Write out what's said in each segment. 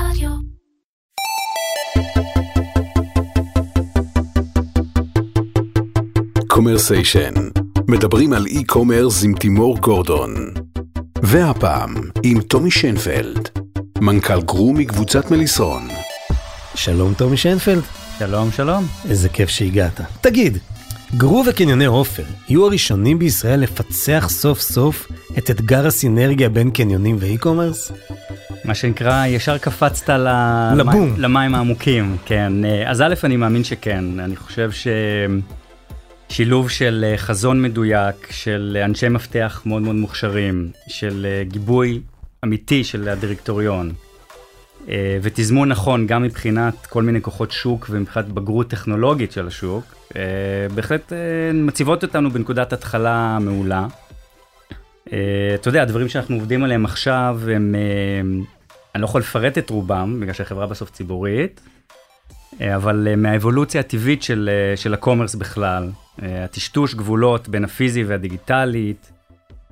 רדיו. קומרסיישן, מדברים על e-commerce עם תימור גורדון. והפעם עם טומי שיינפלד, מנכ"ל גרו מקבוצת מליסרון. שלום טומי שיינפלד, שלום, שלום. איזה כיף שהגעת. תגיד, גרו וקניוני עופר יהיו הראשונים בישראל לפצח סוף סוף את אתגר הסינרגיה בין קניונים ואי-קומרס? מה שנקרא, ישר קפצת. לבום. למים, למים העמוקים, כן. אה, אז א', אני מאמין שכן. אני חושב ששילוב של אה, חזון מדויק, של אנשי מפתח מאוד מאוד מוכשרים, של אה, גיבוי אמיתי של הדירקטוריון, אה, ותזמון נכון גם מבחינת כל מיני כוחות שוק ומבחינת בגרות טכנולוגית של השוק, אה, בהחלט אה, מציבות אותנו בנקודת התחלה מעולה. אה, אתה יודע, הדברים שאנחנו עובדים עליהם עכשיו הם, אה, אני לא יכול לפרט את רובם, בגלל שהחברה בסוף ציבורית, אה, אבל אה, מהאבולוציה הטבעית של, אה, של הקומרס בכלל, הטשטוש גבולות בין הפיזי והדיגיטלית,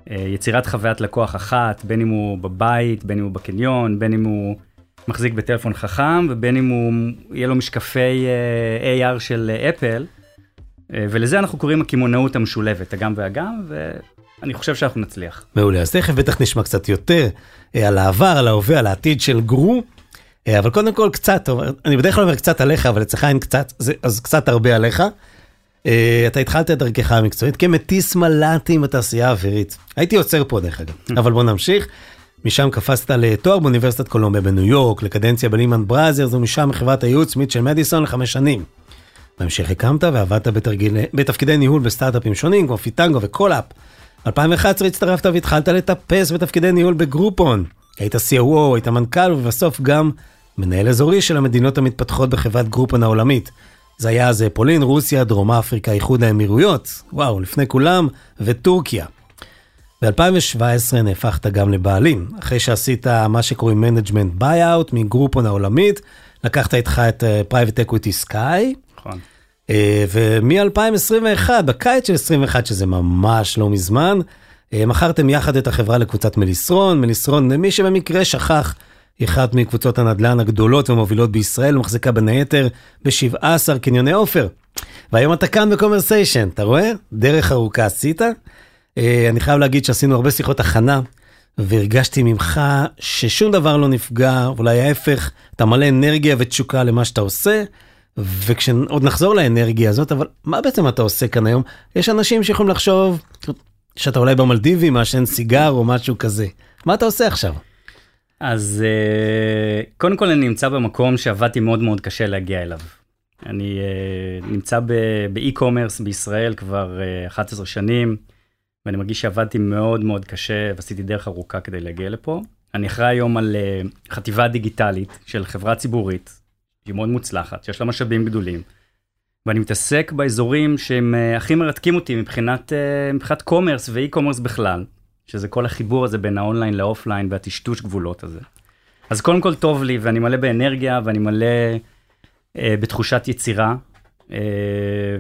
יצירת חוויית לקוח אחת, בין אם הוא בבית, בין אם הוא בקניון, בין אם הוא מחזיק בטלפון חכם, ובין אם הוא, יהיה לו משקפי AR של אפל, ולזה אנחנו קוראים הקמעונאות המשולבת, הגם והגם, ואני חושב שאנחנו נצליח. מעולה, אז תכף בטח נשמע קצת יותר אה, על העבר, על ההווה, על העתיד של גרו, אה, אבל קודם כל קצת, אני בדרך כלל אומר קצת עליך, אבל אצלך אין קצת, אז קצת הרבה עליך. אה, אתה התחלת את דרכך המקצועית כמטיס מל"טים בתעשייה האווירית. הייתי עוצר פה דרך אגב, אבל בוא נמשיך. משם קפצת לתואר באוניברסיטת קולומביה בניו יורק, לקדנציה בלימן בראזרס, ומשם מחברת הייעוץ מיטשל מדיסון לחמש שנים. בהמשך הקמת ועבדת בתרגיל, בתפקידי ניהול בסטארט-אפים שונים כמו פיטנגו וקולאפ. 2011 הצטרפת והתחלת לטפס בתפקידי ניהול בגרופון. היית COO, היית מנכ"ל ובסוף גם מנהל אזורי של המדינות המתפתחות בחברת גרופון העולמית. זה היה אז פולין, רוסיה, דרום אפריקה, איחוד האמירויות, וואו, לפני כולם, וטורקיה. ב-2017 נהפכת גם לבעלים, אחרי שעשית מה שקוראים management buyout מגרופון העולמית, לקחת איתך את private equity סקאי, נכון. ומ-2021, בקיץ של 21, שזה ממש לא מזמן, אה, מכרתם יחד את החברה לקבוצת מליסרון. מליסרון, למי שבמקרה שכח, היא אחת מקבוצות הנדל"ן הגדולות והמובילות בישראל, ומחזיקה בין היתר ב-17 קניוני עופר. והיום אתה כאן בקומרסיישן, אתה רואה? דרך ארוכה עשית. אה, אני חייב להגיד שעשינו הרבה שיחות הכנה, והרגשתי ממך ששום דבר לא נפגע, אולי ההפך, אתה מלא אנרגיה ותשוקה למה שאתה עושה. וכשעוד נחזור לאנרגיה הזאת, אבל מה בעצם אתה עושה כאן היום? יש אנשים שיכולים לחשוב שאתה אולי במלדיבים, מעשן סיגר או משהו כזה. מה אתה עושה עכשיו? אז אה, קודם כל אני נמצא במקום שעבדתי מאוד מאוד קשה להגיע אליו. אני אה, נמצא ב e-commerce בישראל כבר אה, 11 שנים, ואני מרגיש שעבדתי מאוד מאוד קשה ועשיתי דרך ארוכה כדי להגיע לפה. אני אחראי היום על אה, חטיבה דיגיטלית של חברה ציבורית, שהיא מאוד מוצלחת, שיש לה משאבים גדולים. ואני מתעסק באזורים שהם אה, הכי מרתקים אותי מבחינת, אה, מבחינת commerce ו e-commerce בכלל, שזה כל החיבור הזה בין ה online ל offline והטשטוש גבולות הזה. אז קודם כל טוב לי, ואני מלא באנרגיה, ואני מלא אה, בתחושת יצירה. אה,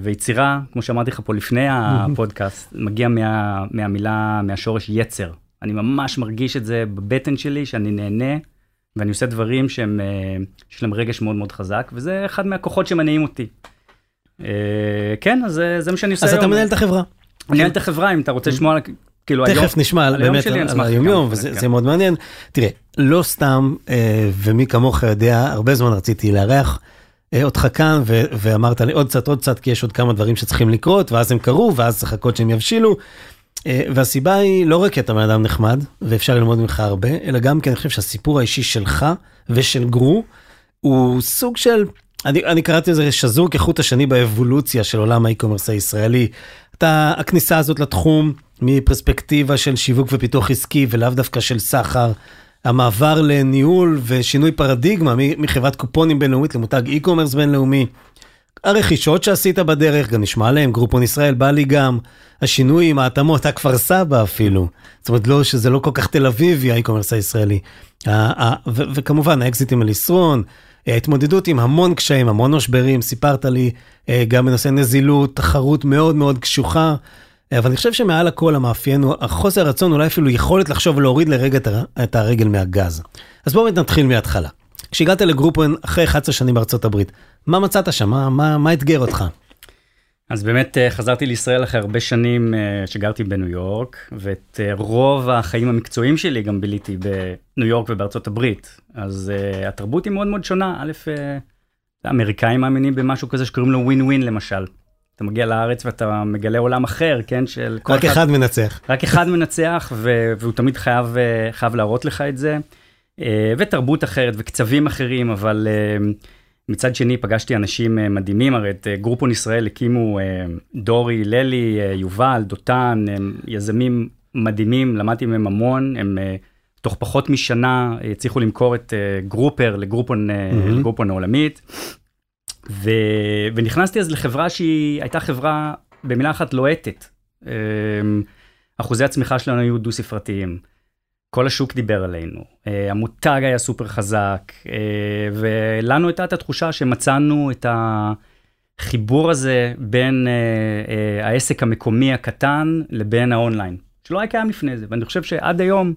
ויצירה, כמו שאמרתי לך פה לפני הפודקאסט, מגיע מה, מהמילה, מהשורש יצר. אני ממש מרגיש את זה בבטן שלי, שאני נהנה, ואני עושה דברים שהם, אה, יש להם רגש מאוד מאוד חזק, וזה אחד מהכוחות שמניעים אותי. אה, כן, אז זה, זה מה שאני עושה אז היום. אתה מנהל את החברה. אני מנהל את החברה, אם אתה רוצה לשמוע, על- כאילו היום... תכף נשמע על- היום באמת שלי, על היומיום, וזה כן. מאוד מעניין. תראה, לא סתם, אה, ומי כמוך יודע, הרבה זמן רציתי לארח אה, אותך כאן, ו- ואמרת לי עוד קצת, עוד קצת, כי יש עוד כמה דברים שצריכים לקרות, ואז הם קרו, ואז צריך לחכות שהם יבשילו. אה, והסיבה היא לא רק כי אתה בן אדם נחמד, ואפשר ללמוד ממך הרבה, אלא גם כי אני חושב שהסיפור האישי שלך ושל גרו, הוא סוג של, אני, אני קראתי לזה שזור כחוט השני באבולוציה של עולם האי-קומרס הישראלי. אתה, הכניסה הזאת לתחום מפרספקטיבה של שיווק ופיתוח עסקי ולאו דווקא של סחר, המעבר לניהול ושינוי פרדיגמה מחברת קופונים בינלאומית למותג e-commerce בינלאומי. הרכישות שעשית בדרך, גם נשמע עליהם, גרופון ישראל בא לי גם, השינויים, ההתאמות, הכפר סבא אפילו. זאת אומרת, לא, שזה לא כל כך תל אביבי, ה e-commerce הישראלי. וכמובן, האקזיטים מליסרון, ההתמודדות עם המון קשיים, המון משברים, סיפרת לי אה, גם בנושא נזילות, תחרות מאוד מאוד קשוחה. אבל אני חושב שמעל הכל המאפיין הוא החוסר רצון, אולי אפילו יכולת לחשוב ולהוריד לרגע את הר- את הרגל מהגז. אז בואו נתחיל מההתחלה. כשהגעת לגרופון אחרי 11 שנים בארצות הברית, מה מצאת שם? מה, מה, מה אתגר אותך? אז באמת אה, חזרתי לישראל אחרי הרבה שנים אה, שגרתי בניו יורק, ואת אה, רוב החיים המקצועיים שלי גם ביליתי בניו יורק ובארצות הברית. אז התרבות היא מאוד מאוד שונה. א', האמריקאים מאמינים במשהו כזה שקוראים לו ווין ווין למשל. אתה מגיע לארץ ואתה מגלה עולם אחר, כן? של רק אחד, אחד מנצח. רק אחד מנצח, ו- והוא תמיד חייב, חייב להראות לך את זה. ותרבות אחרת וקצבים אחרים, אבל... מצד שני פגשתי אנשים אה, מדהימים, הרי את אה, גרופון ישראל הקימו אה, דורי, ללי, יובל, דותן, הם יזמים מדהימים, למדתי מהם המון, הם תוך פחות משנה הצליחו למכור את גרופר לגרופון, mm-hmm. לגרופון העולמית. ו... ונכנסתי אז לחברה שהיא הייתה חברה במילה אחת לוהטת. אחוזי הצמיחה שלנו היו דו ספרתיים. כל השוק דיבר עלינו, אה, המותג היה סופר חזק, אה, ולנו הייתה את התחושה שמצאנו את החיבור הזה בין אה, העסק המקומי הקטן לבין האונליין, שלא היה קיים לפני זה, ואני חושב שעד היום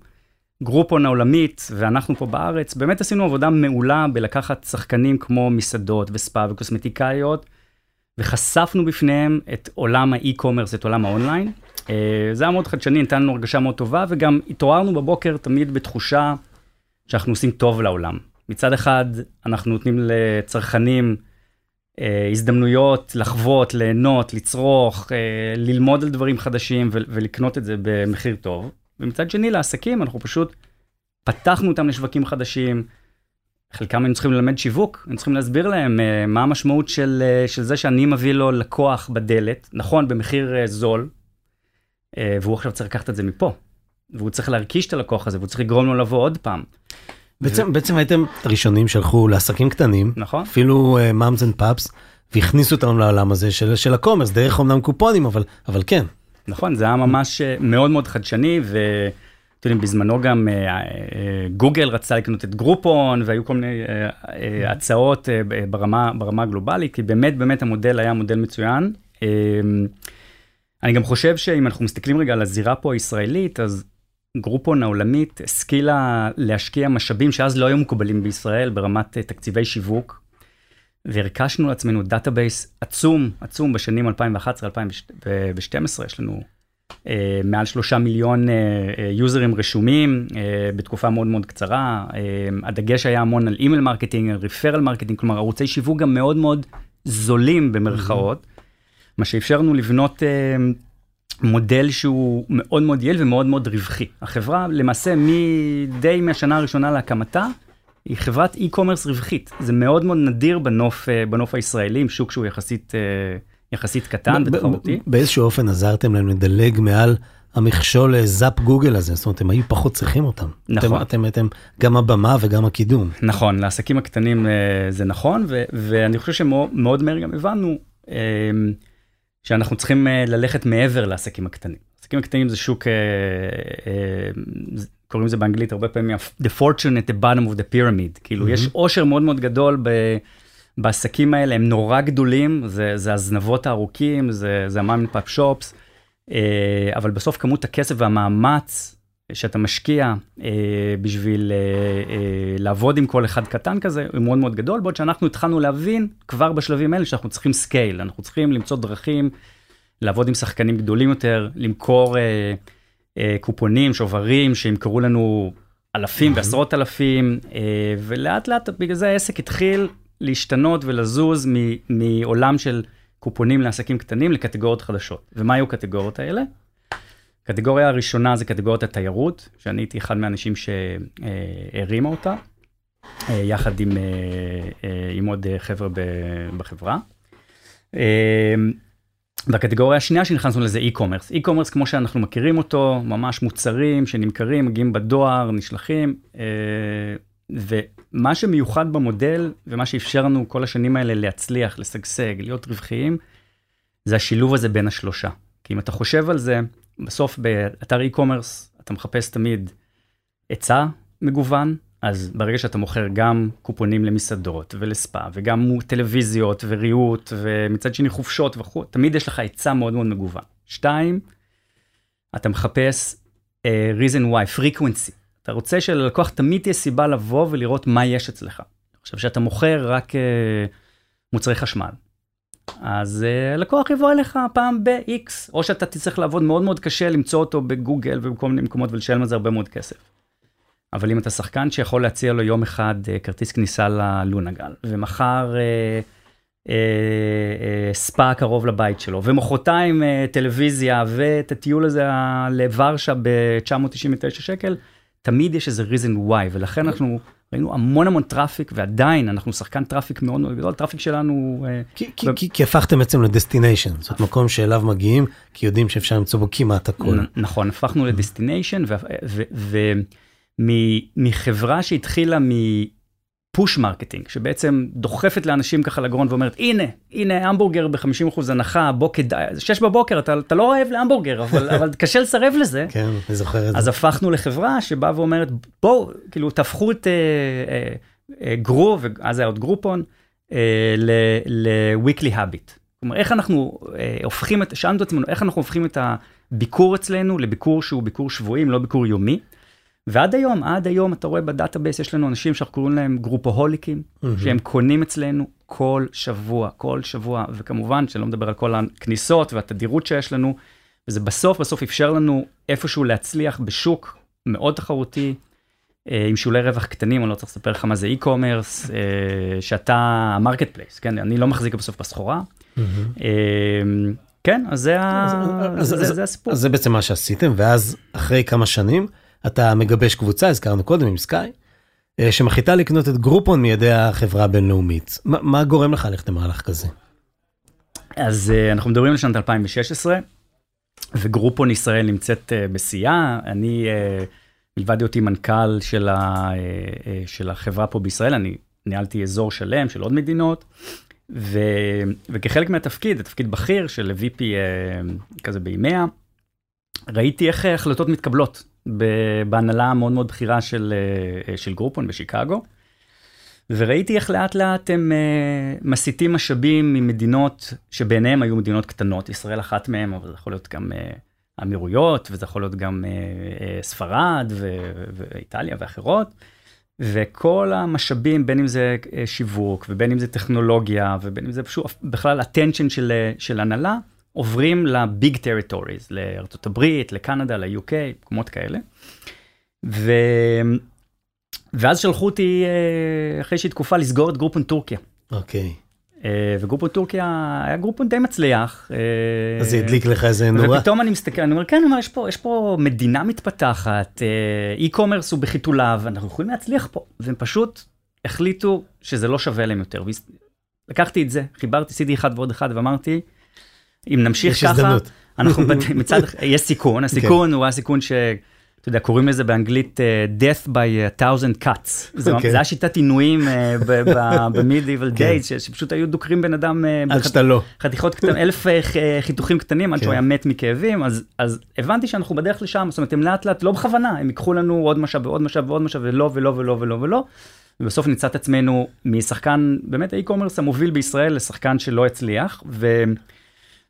גרופון העולמית ואנחנו פה בארץ, באמת עשינו עבודה מעולה בלקחת שחקנים כמו מסעדות וספא וקוסמטיקאיות, וחשפנו בפניהם את עולם האי-קומרס, את עולם האונליין. אה, זה היה מאוד חדשני, נתן לנו הרגשה מאוד טובה, וגם התעוררנו בבוקר תמיד בתחושה שאנחנו עושים טוב לעולם. מצד אחד, אנחנו נותנים לצרכנים אה, הזדמנויות לחוות, ליהנות, לצרוך, אה, ללמוד על דברים חדשים ולקנות את זה במחיר טוב. ומצד שני, לעסקים, אנחנו פשוט פתחנו אותם לשווקים חדשים. חלקם היינו צריכים ללמד שיווק, היינו צריכים להסביר להם uh, מה המשמעות של, uh, של זה שאני מביא לו לקוח בדלת, נכון, במחיר uh, זול, אה, והוא עכשיו צריך לקחת את זה מפה. והוא צריך להרגיש את הלקוח הזה, והוא צריך לגרום לו לבוא עוד פעם. בעצם, ו... בעצם הייתם הראשונים שהלכו לעסקים קטנים, נכון. אפילו moms and pops, והכניסו אותם לעולם הזה של, של ה commerce, דרך אמנם קופונים, אבל, אבל כן. נכון, זה היה ממש אה, מאוד מאוד חדשני, ו... אתם יודעים, בזמנו גם אה, גוגל רצה לקנות את גרופון, והיו כל מיני הצעות ברמה, ברמה הגלובלית, כי באמת באמת המודל היה מודל מצוין. אני גם חושב שאם אנחנו מסתכלים רגע על הזירה פה הישראלית, אז גרופון העולמית השכילה להשקיע משאבים שאז לא היו מקובלים בישראל ברמת אה, תקציבי שיווק, והרכשנו לעצמנו database עצום, עצום בשנים 2011-2012, יש לנו אה, מעל שלושה מיליון אה, אה, יוזרים רשומים אה, בתקופה מאוד מאוד קצרה. אה, הדגש היה המון על email marketing, על referral marketing, כלומר ערוצי שיווק גם מאוד מאוד זולים במרכאות. Mm-hmm. מה שאפשר לנו לבנות אה, מודל שהוא מאוד מאוד יעיל ומאוד מאוד רווחי. החברה למעשה מדי מהשנה הראשונה להקמתה, היא חברת e-commerce רווחית. זה מאוד מאוד נדיר בנוף, אה, בנוף הישראלי, עם שוק שהוא יחסית, אה, יחסית קטן ותחרותי. באיזשהו אופן עזרתם להם לדלג מעל המכשול אה, זאפ גוגל הזה, זאת אומרת, הם היו פחות צריכים אותם. נכון. אתם, אתם גם הבמה וגם הקידום. נכון, לעסקים הקטנים זה נכון, ו, ואני חושב שמאוד מהר גם הבנו. שאנחנו צריכים אה, ללכת מעבר לעסקים הקטנים. עסקים הקטנים זה שוק, אה, אה, קוראים לזה באנגלית הרבה פעמים the fortune at the bottom of the pyramid, כאילו mm-hmm. יש עושר מאוד מאוד גדול ב... בעסקים האלה, הם נורא גדולים, זה, זה הזנבות הארוכים, זה, זה ה mom and pop shops, אבל בסוף כמות הכסף והמאמץ שאתה משקיע אה, בשביל אה, אה, לעבוד עם כל אחד קטן כזה, הוא מאוד מאוד גדול, בעוד שאנחנו התחלנו להבין כבר בשלבים האלה שאנחנו צריכים scale, אנחנו צריכים למצוא דרכים לעבוד עם שחקנים גדולים יותר, למכור אה, אה, קופונים, שוברים, שימכרו לנו אלפים ועשרות אלפים, אה, ולאט לאט בגלל זה העסק התחיל להשתנות ולזוז מעולם של קופונים לעסקים קטנים לקטגוריות חדשות. ומה היו הקטגוריות האלה? הקטגוריה הראשונה זה קטגוריית התיירות, שאני הייתי אחד מהאנשים שהרימה אותה, אה, יחד עם, אה, אה, עם עוד חבר'ה בחברה. והקטגוריה השנייה שנכנסנו לזה e-commerce. e-commerce כמו שאנחנו מכירים אותו, ממש מוצרים שנמכרים, מגיעים בדואר, נשלחים, ומה שמיוחד במודל ומה שאפשר לנו כל השנים האלה להצליח, לשגשג, להיות רווחיים, זה השילוב הזה בין השלושה. כי אם אתה חושב על זה, בסוף באתר e-commerce אתה מחפש תמיד היצע מגוון, אז ברגע שאתה מוכר גם קופונים למסעדות ולספא, וגם טלוויזיות וריהוט, ומצד שני חופשות וכו', תמיד יש לך היצע מאוד מאוד מגוון. שתיים, אתה מחפש uh, reason why, frequency. אתה רוצה שללקוח תמיד תהיה סיבה לבוא ולראות מה יש אצלך. עכשיו, כשאתה מוכר רק מוצרי חשמל, אז לקוח יבוא אליך פעם ב-X, או שאתה תצטרך לעבוד מאוד מאוד קשה למצוא אותו בגוגל ובכל מיני מקומות ולשלם על זה הרבה מאוד כסף. אבל אם אתה שחקן שיכול להציע לו יום אחד כרטיס כניסה ללונגל, ומחר אה, אה, אה, ספא קרוב לבית שלו, ומחרתיים אה, טלוויזיה, ואת הטיול הזה לוורשה ב-999 שקל, תמיד יש איזה reason why, ולכן אנחנו ראינו המון המון traffic, ועדיין אנחנו שחקן traffic מאוד מאוד גדול, traffic שלנו... כי, כי, ו... כי, כי הפכתם בעצם ל destination, זאת מקום שאליו מגיעים, כי יודעים שאפשר למצוא בו כמעט הכל. נכון, הפכנו ל destination, ומחברה שהתחילה מ... push marketing, שבעצם דוחפת לאנשים ככה לגרון ואומרת, הנה, הנה המבורגר ב-50% הנחה, בוא כדאי, זה 6 בבוקר, אתה, אתה לא רעב להמבורגר, אבל, אבל קשה לסרב לזה. כן, אני זוכר את זה. אז הפכנו לחברה שבאה ואומרת, בואו, כאילו, תהפכו את אה, אה, אה, גרו, ואז היה עוד גרופון, אה, ל-weekly habit. כלומר, איך אנחנו אה, הופכים את, שאלנו את עצמנו, איך אנחנו הופכים את הביקור אצלנו לביקור שהוא ביקור שבועי, לא ביקור יומי. ועד היום, עד היום אתה רואה ב database, יש לנו אנשים שאנחנו קוראים להם גרופוהוליקים, mm-hmm. שהם קונים אצלנו כל שבוע, כל שבוע, וכמובן שלא מדבר על כל הכניסות והתדירות שיש לנו, וזה בסוף בסוף אפשר לנו איפשהו להצליח בשוק מאוד תחרותי, אה, עם שולי רווח קטנים, אני לא צריך לספר לך מה זה e-commerce, אה, שאתה ה marketplace, כן, אני לא מחזיק בסוף בסחורה. Mm-hmm. כן, אז זה, אז, ה... אז, זה, אז, זה הסיפור. אז זה בעצם מה שעשיתם, ואז אחרי כמה שנים, אתה מגבש קבוצה, הזכרנו קודם עם סקאי, אה, שמחליטה לקנות את גרופון מידי החברה הבינלאומית. מה, מה גורם לך ללכת למהלך כזה? אז uh, אנחנו מדברים על שנת 2016, וגרופון ישראל נמצאת uh, בשיאה. אני, מלבד היותי מנכ"ל של, ה, של החברה פה בישראל, אני ניהלתי אזור שלם של עוד מדינות. ו, וכחלק מהתפקיד, התפקיד בכיר של VP כזה בימיה, ראיתי איך החלטות מתקבלות בהנהלה המאוד מאוד בכירה של, אה, של גרופון בשיקגו. וראיתי איך לאט לאט הם uh, מסיטים משאבים ממדינות שבעיניהם היו מדינות קטנות, ישראל אחת מהן, אבל זה יכול להיות גם אמירויות, וזה יכול להיות גם ספרד ו- ואיטליה ואחרות, וכל המשאבים, בין אם זה שיווק, ובין אם זה טכנולוגיה, ובין אם זה פשוט בכלל attention של, של הנהלה, עוברים ל big territories, לארצות הברית, לקנדה, ל-UK, מקומות כאלה. ו... ואז שלחו אותי אה, אחרי שהיא תקופה לסגור את גרופון טורקיה. אוקיי. אה, וגרופון טורקיה היה גרופון די מצליח. אה, אז זה הדליק לך איזה נורא. ופתאום אני מסתכל, אני אומר, כן, אומר, יש, פה, יש פה מדינה מתפתחת, e-commerce הוא בחיתוליו, אנחנו יכולים להצליח פה. והם פשוט החליטו שזה לא שווה להם יותר. לקחתי את זה, חיברתי, עשיתי אחד ועוד אחד ואמרתי, אם נמשיך ככה, הזדמנות. אנחנו מצד, יש סיכון, הסיכון okay. הוא הסיכון ש... אתה יודע, קוראים לזה באנגלית uh, death by a thousand cuts. okay. זה השיטת עינויים uh, ב-medieval days, כן. שפשוט היו דוקרים בן אדם uh, עד שאתה לא. חתיכות קטנות, אלף uh, חיתוכים קטנים עד שהוא כן. היה מת מכאבים, אז, אז הבנתי שאנחנו בדרך לשם, זאת אומרת, הם לאט לאט, לא בכוונה, הם ייקחו לנו עוד משאב ועוד משאב ועוד משאב, ולא ולא ולא ולא ולא. ובסוף נמצא את עצמנו משחקן, באמת האי-קומרס המוביל בישראל לשחקן שלא הצליח, ו...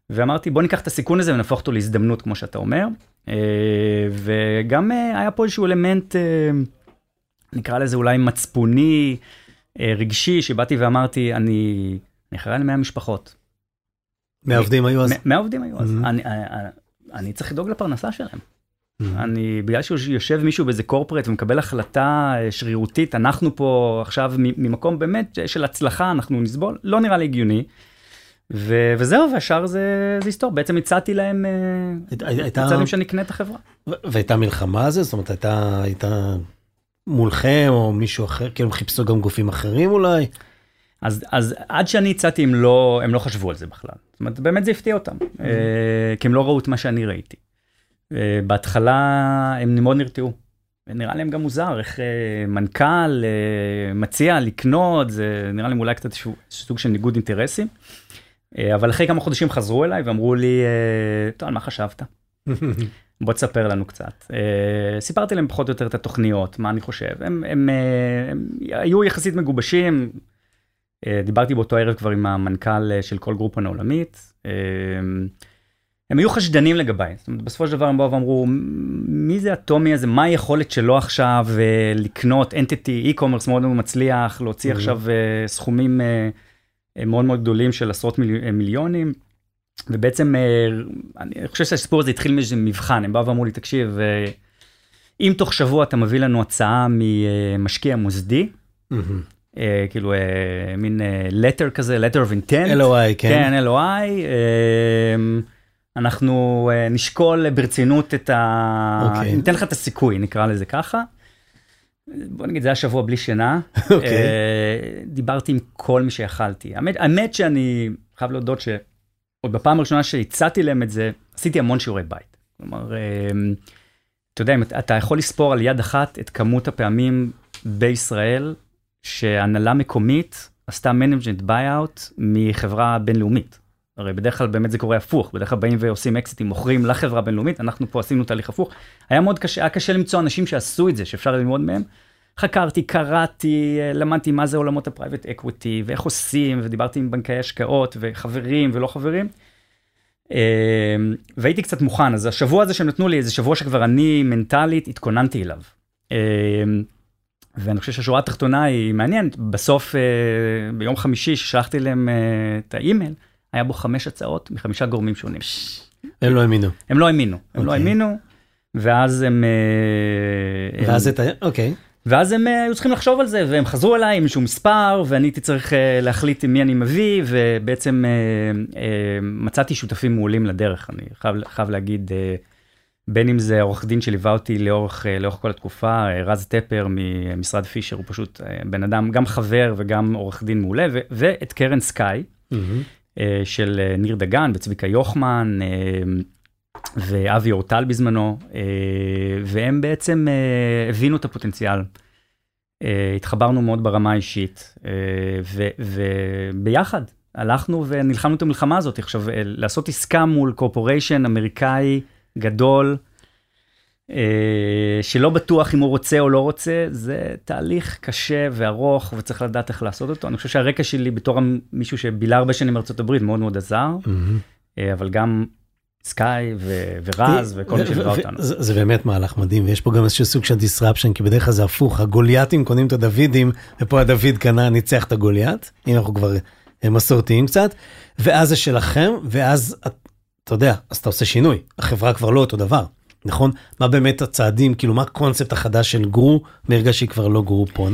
ואמרתי בוא ניקח את הסיכון הזה ונהפוך אותו להזדמנות כמו שאתה אומר. אה, וגם אה, היה פה איזשהו אלמנט, אה, נקרא לזה אולי מצפוני, רגשי, שבאתי ואמרתי אני, אחראי למאה משפחות. מאה עובדים היו אז? מאה עובדים היו אז. אני, אני, אני צריך לדאוג לפרנסה שלהם. אני, בגלל שיושב מישהו באיזה קורפרט ומקבל החלטה שרירותית, אנחנו פה עכשיו ממקום באמת של הצלחה, אנחנו נסבול, לא נראה לי הגיוני. ו- וזהו, והשאר זה, זה היסטור. בעצם הצעתי להם, אה, הייתה... הצעתי להם שאני אקנה את החברה. והייתה מלחמה על זה? זאת אומרת, הייתה, הייתה מולכם או מישהו אחר, כאילו הם חיפשו גם גופים אחרים אולי? אז, אז עד שאני הצעתי הם לא, הם לא חשבו על זה בכלל. זאת אומרת, באמת זה הפתיע אותם, mm-hmm. כי הם לא ראו את מה שאני ראיתי. אה, בהתחלה הם מאוד נרתעו. ונראה להם גם מוזר איך מנכ"ל מציע לקנות, זה נראה להם אולי קצת סוג של ניגוד אינטרסים. אה, אבל אחרי כמה חודשים חזרו אליי ואמרו לי, אה, טוב, על מה חשבת? בוא תספר לנו קצת. אה, סיפרתי להם פחות או יותר את התוכניות, מה אני חושב. הם, הם, הם היו יחסית מגובשים. דיברתי באותו ערב כבר עם המנכ"ל של כל גרופון העולמית. הם היו חשדנים לגביי, זאת אומרת, בסופו של דבר הם באו ואמרו, מי זה הטומי הזה, מה היכולת שלו עכשיו לקנות אנטיטי, e-commerce מאוד מצליח, להוציא עכשיו סכומים מאוד מאוד גדולים של עשרות מיל, אה, מיליונים. ובעצם, אה, אני חושב שהסיפור הזה התחיל מאיזה מבחן, הם באו ואמרו לי, תקשיב, אה, אם תוך שבוע אתה מביא לנו הצעה ממשקיע מוסדי. אה, כאילו אה, מין אה, letter כזה, letter of intent. LOI, כן. כן, LOI. אה, אנחנו אה, נשקול ברצינות את ה... אוקיי. ניתן לך את הסיכוי, נקרא לזה ככה. בוא נגיד, זה היה שבוע בלי שינה. אוקיי. אה, דיברתי עם כל מי שיכלתי. האמת, האמת שאני חייב להודות שעוד בפעם הראשונה שהצעתי להם את זה, עשיתי המון שיעורי בית. כלומר, אה, אתה יודע, אתה- אתה יכול לספור על יד אחת את כמות הפעמים בישראל שהנהלה מקומית עשתה management buyout מחברה בינלאומית. הרי בדרך כלל באמת זה קורה הפוך, בדרך כלל באים ועושים אקזיטים, מוכרים לחברה בינלאומית, אנחנו פה עשינו תהליך הפוך. היה מאוד קשה, היה קשה למצוא אנשים שעשו את זה, שאפשר ללמוד מהם. חקרתי, קראתי, למדתי מה זה עולמות ה private equity, ואיך עושים, ודיברתי עם בנקאי השקעות, וחברים ולא חברים. אה, והייתי קצת מוכן, אז השבוע הזה שהם נתנו לי, זה שבוע שכבר אני מנטלית התכוננתי אליו. אה, ואני חושב שהשורה התחתונה היא מעניינת, בסוף אה, ביום חמישי ששלחתי להם אה, את האימייל, היה בו חמש הצעות מחמישה גורמים שונים. הם לא האמינו. הם לא האמינו, הם לא אוקיי. האמינו, ואז הם... אה, הם- ואז את ה... אוקיי. ואז הם אה, היו צריכים לחשוב על זה, והם חזרו אליי עם איזשהו מספר, ואני הייתי צריך אה, להחליט עם מי אני מביא, ובעצם מצאתי שותפים מעולים לדרך, אני חייב, חייב להגיד, בין אם זה עורך דין שליווה אותי לאורך, לאורך כל התקופה, רז טפר ממשרד פישר, הוא פשוט בן אדם, גם חבר וגם עורך דין מעולה, ו- ואת קרן סקאי, מהמם. אה, של אה, ניר דגן וצביקה יוחמן אה, ואבי אורטל בזמנו, והם בעצם הבינו את הפוטנציאל. התחברנו מאוד ברמה האישית, וביחד הלכנו ונלחמנו את המלחמה הזאת. עכשיו, לעשות עסקה מול קורפוריישן אמריקאי גדול, שלא בטוח אם הוא רוצה או לא רוצה, זה תהליך קשה וארוך וצריך לדעת איך לעשות אותו. אני חושב שהרקע שלי בתור מישהו שבילה הרבה שנים בארצות הברית מאוד מאוד עזר, מהמם. אה, אבל גם סקאי ו- ורז וכל מי שליווה ו- אותנו. זה זה באמת מהלך מדהים, ויש פה גם איזשהו סוג של disruption, כי בדרך כלל זה הפוך, הגוליאתים קונים את הדוידים, ופה הדוד קנה, ניצח את הגוליית, אם אנחנו כבר אה, מסורתיים קצת, ואז זה שלכם, ואז את- אתה יודע, אז אתה עושה שינוי, החברה כבר לא אותו דבר, נכון? מה באמת הצעדים, כאילו מה הקונספט החדש של גרו, ברגע שהיא כבר לא גרופון?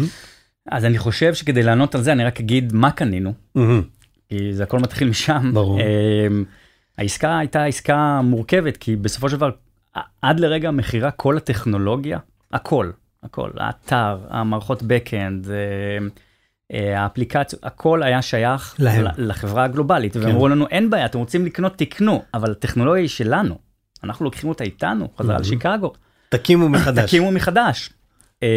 אז אני חושב שכדי לענות על זה, אני רק אגיד מה קנינו, מהמם. כי זה הכל מתחיל משם. ברור. אמ, העסקה הייתה עסקה מורכבת, כי בסופו של דבר, עד לרגע המכירה, כל הטכנולוגיה, הכל, הכל, האתר, המערכות backend, אמ, אה, האפליקציות, הכל היה שייך להם. לחברה הגלובלית. כן. ואמרו לנו, אין בעיה, אתם רוצים לקנות, תקנו, אבל הטכנולוגיה היא שלנו. אנחנו לוקחים אותה איתנו, חזרה. לשיקגו. תקימו מחדש. תקימו מחדש. אמ,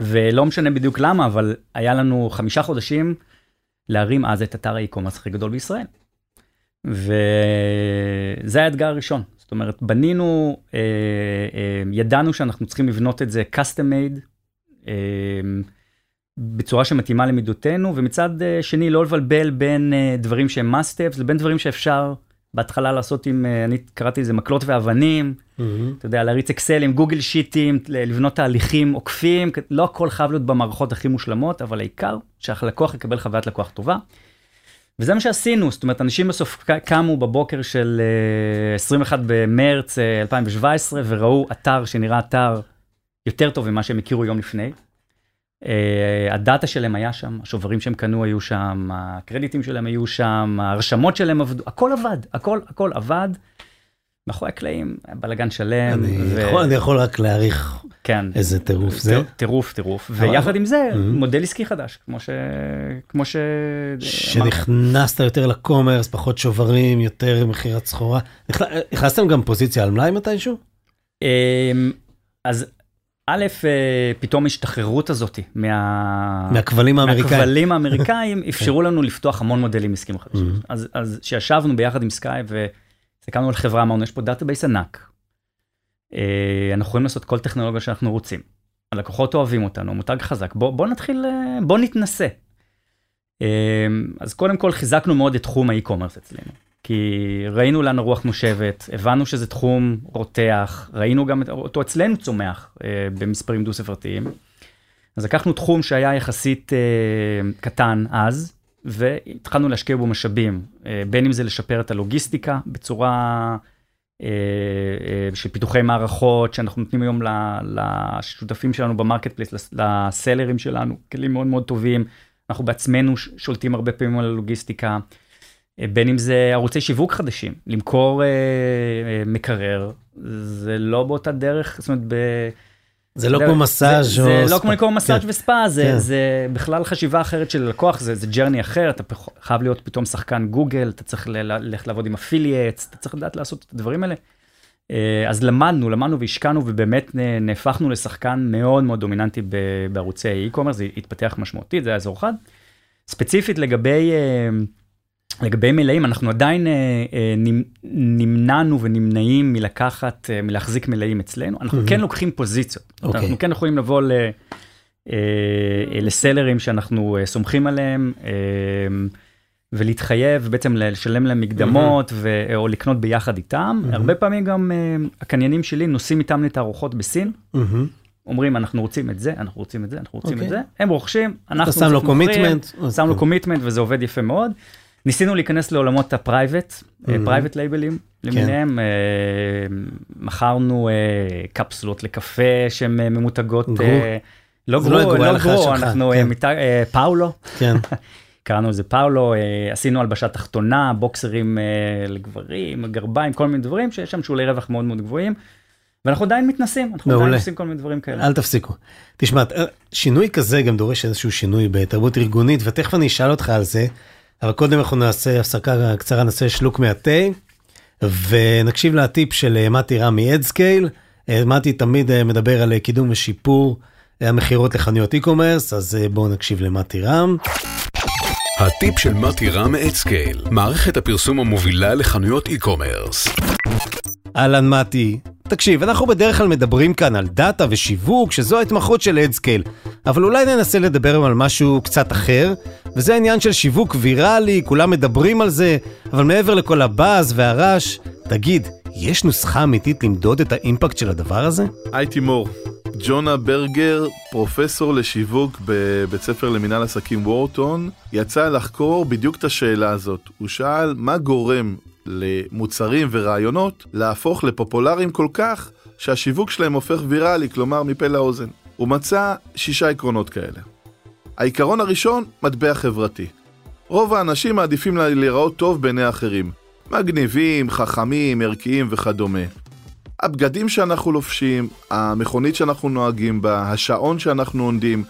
ולא משנה בדיוק למה, אבל היה לנו חמישה חודשים להרים אז את אתר האי-קומרס הכי גדול בישראל. וזה האתגר הראשון. זאת אומרת, בנינו, אה, אה, ידענו שאנחנו צריכים לבנות את זה custom made, אה, בצורה שמתאימה למידותינו, ומצד אה, שני לא לבלבל בין אה, דברים שהם must have לבין דברים שאפשר בהתחלה לעשות עם, אה, אני קראתי לזה מקלות ואבנים. מהמם. אתה יודע, להריץ אקסלים, גוגל שיטים, לבנות תהליכים עוקפים, לא הכל חייב להיות במערכות הכי מושלמות, אבל העיקר שהלקוח יקבל חוויית לקוח טובה. וזה מה שעשינו, זאת אומרת, אנשים בסוף קמו בבוקר של אה, 21 במרץ אה, 2017 וראו אתר שנראה אתר יותר טוב ממה שהם הכירו יום לפני. אה, הדאטה שלהם היה שם, השוברים שהם קנו היו שם, הקרדיטים שלהם היו שם, ההרשמות שלהם עבדו, הכל עבד, הכל, הכל עבד. מאחורי הקלעים, בלאגן שלם. אני ו- יכול- אני יכול רק להעריך כן. איזה טירוף זה. טיר- טירוף, טירוף. אבל- ויחד עם זה, Mhm. מודל עסקי חדש, כמו ש... כמו ש... שנכנסת יותר ל commerce, פחות שוברים, יותר מכירת סחורה. נכ- נכנסתם גם פוזיציה על מלאי מתישהו? אמ, אז א', אה, פתאום ההשתחררות הזאת מה... מהכבלים האמריקאים. מהכבלים האמריקאים אפשרו לנו לפתוח המון מודלים עסקיים חדשים. אז אז כשישבנו ביחד עם סקאי והסתכלנו על חברה, אמרנו, יש פה database ענק. אה, אנחנו יכולים לעשות כל טכנולוגיה שאנחנו רוצים. הלקוחות אוהבים אותנו, מותג חזק, בוא, בוא נתחיל, אה, בוא נתנסה. אז קודם כל חיזקנו מאוד את תחום האי-קומרס אצלנו. כי ראינו לאן הרוח נושבת, הבנו שזה תחום רותח, ראינו גם אותו אצלנו צומח אה, במספרים דו-ספרתיים. אז לקחנו תחום שהיה יחסית אה, קטן אז, והתחלנו להשקיע בו משאבים, אה, בין אם זה לשפר את הלוגיסטיקה בצורה אה, אה, של פיתוחי מערכות שאנחנו נותנים היום לשותפים שלנו ב marketplace, לסלרים שלנו, כלים מאוד מאוד טובים. אנחנו בעצמנו שולטים הרבה פעמים על הלוגיסטיקה, בין אם זה ערוצי שיווק חדשים, למכור מקרר, זה לא באותה דרך, זאת אומרת, ב... זה לא כמו מסאז' או ספא. זה לא כמו לקרוא מסאז' כן. וספא, זה, כן. זה בכלל חשיבה אחרת של לקוח, זה, זה journey אחר, אתה חייב להיות פתאום שחקן גוגל, אתה צריך ללכת לעבוד עם affiliates, אתה צריך לדעת לעשות את הדברים האלה. אה, אז למדנו, למדנו והשקענו ובאמת נהפכנו לשחקן מאוד מאוד דומיננטי בערוצי ה e-commerce, זה התפתח משמעותית, זה היה אזור אחד. ספציפית לגבי... אה, לגבי מלאים, אנחנו עדיין אה, אה, נמנענו ונמנעים מלקחת, אה, מלהחזיק מלאים אצלנו, אנחנו mm-hmm. כן לוקחים פוזיציות. Okay. אוקיי. אנחנו כן יכולים לבוא ל, אה, אה, לסלרים שאנחנו אה, סומכים עליהם, אה, ולהתחייב, בעצם לשלם להם מקדמות, mm-hmm. ו, או לקנות ביחד איתם. Mm-hmm. הרבה פעמים גם אה, הקניינים שלי נוסעים איתם לתערוכות בסין. Mm-hmm. אומרים אנחנו רוצים את זה, אנחנו רוצים את זה, אנחנו רוצים okay. את אוקיי. זה, הם רוכשים, אנחנו אתה שם לו commitment, שם לו commitment וזה עובד יפה מאוד. ניסינו להיכנס לעולמות ה private, private לייבלים למיניהם, אה, מכרנו אה, קפסולות לקפה שהן אה, ממותגות, לא גרו, לא, לא גרו, אנחנו כן. פאולו, כן. קראנו לזה פאולו, עשינו הלבשה תחתונה, בוקסרים לגברים, גרביים, כל מיני דברים שיש שם שולי רווח מאוד מאוד גבוהים. ואנחנו עדיין מתנסים, אנחנו עדיין עושים כל מיני דברים כאלה. אל תפסיקו. תשמע, שינוי כזה גם דורש איזשהו שינוי בתרבות ארגונית, ותכף אני אשאל אותך על זה. אבל קודם אנחנו נעשה הפסקה קצרה, נעשה שלוק מהתה, ונקשיב לטיפ של אה, מתי רם מ-Adscale. אה, מתי תמיד אה, מדבר על קידום ושיפור המכירות לחנויות e-commerce, אז בואו נקשיב למתי רם. הטיפ של מתי רם מ-Adscale, מערכת הפרסום המובילה לחנויות e-commerce. אהלן מתי, תקשיב, אנחנו בדרך כלל מדברים כאן על דאטה ושיווק, שזו ההתמחות של אדסקייל, אבל אולי ננסה לדבר על משהו קצת אחר, וזה העניין של שיווק ויראלי, כולם מדברים על זה, אבל מעבר לכל הבאז והרעש, תגיד, יש נוסחה אמיתית למדוד את האימפקט של הדבר הזה? היי תימור, ג'ונה ברגר, פרופסור לשיווק בבית ספר למינהל עסקים וורטון, יצא לחקור בדיוק את השאלה הזאת. הוא שאל מה גורם למוצרים ורעיונות להפוך לפופולריים כל כך שהשיווק שלהם הופך ויראלי, כלומר מפה לאוזן. הוא מצא שישה עקרונות כאלה. העיקרון הראשון, מטבע חברתי. רוב האנשים מעדיפים להיראות טוב בעיני אחרים. מגניבים, חכמים, ערכיים וכדומה. הבגדים שאנחנו לובשים, המכונית שאנחנו נוהגים בה, השעון שאנחנו עונדים,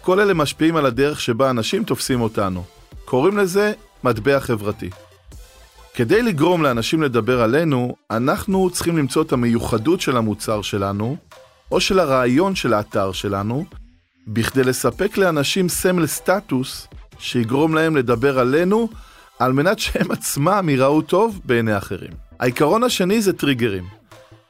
כל אלה משפיעים על הדרך שבה אנשים תופסים אותנו. קוראים לזה מטבע חברתי. כדי לגרום לאנשים לדבר עלינו, אנחנו צריכים למצוא את המיוחדות של המוצר שלנו, או של הרעיון של האתר שלנו, בכדי לספק לאנשים סמל סטטוס שיגרום להם לדבר עלינו, על מנת שהם עצמם ייראו טוב בעיני אחרים. העיקרון השני זה טריגרים.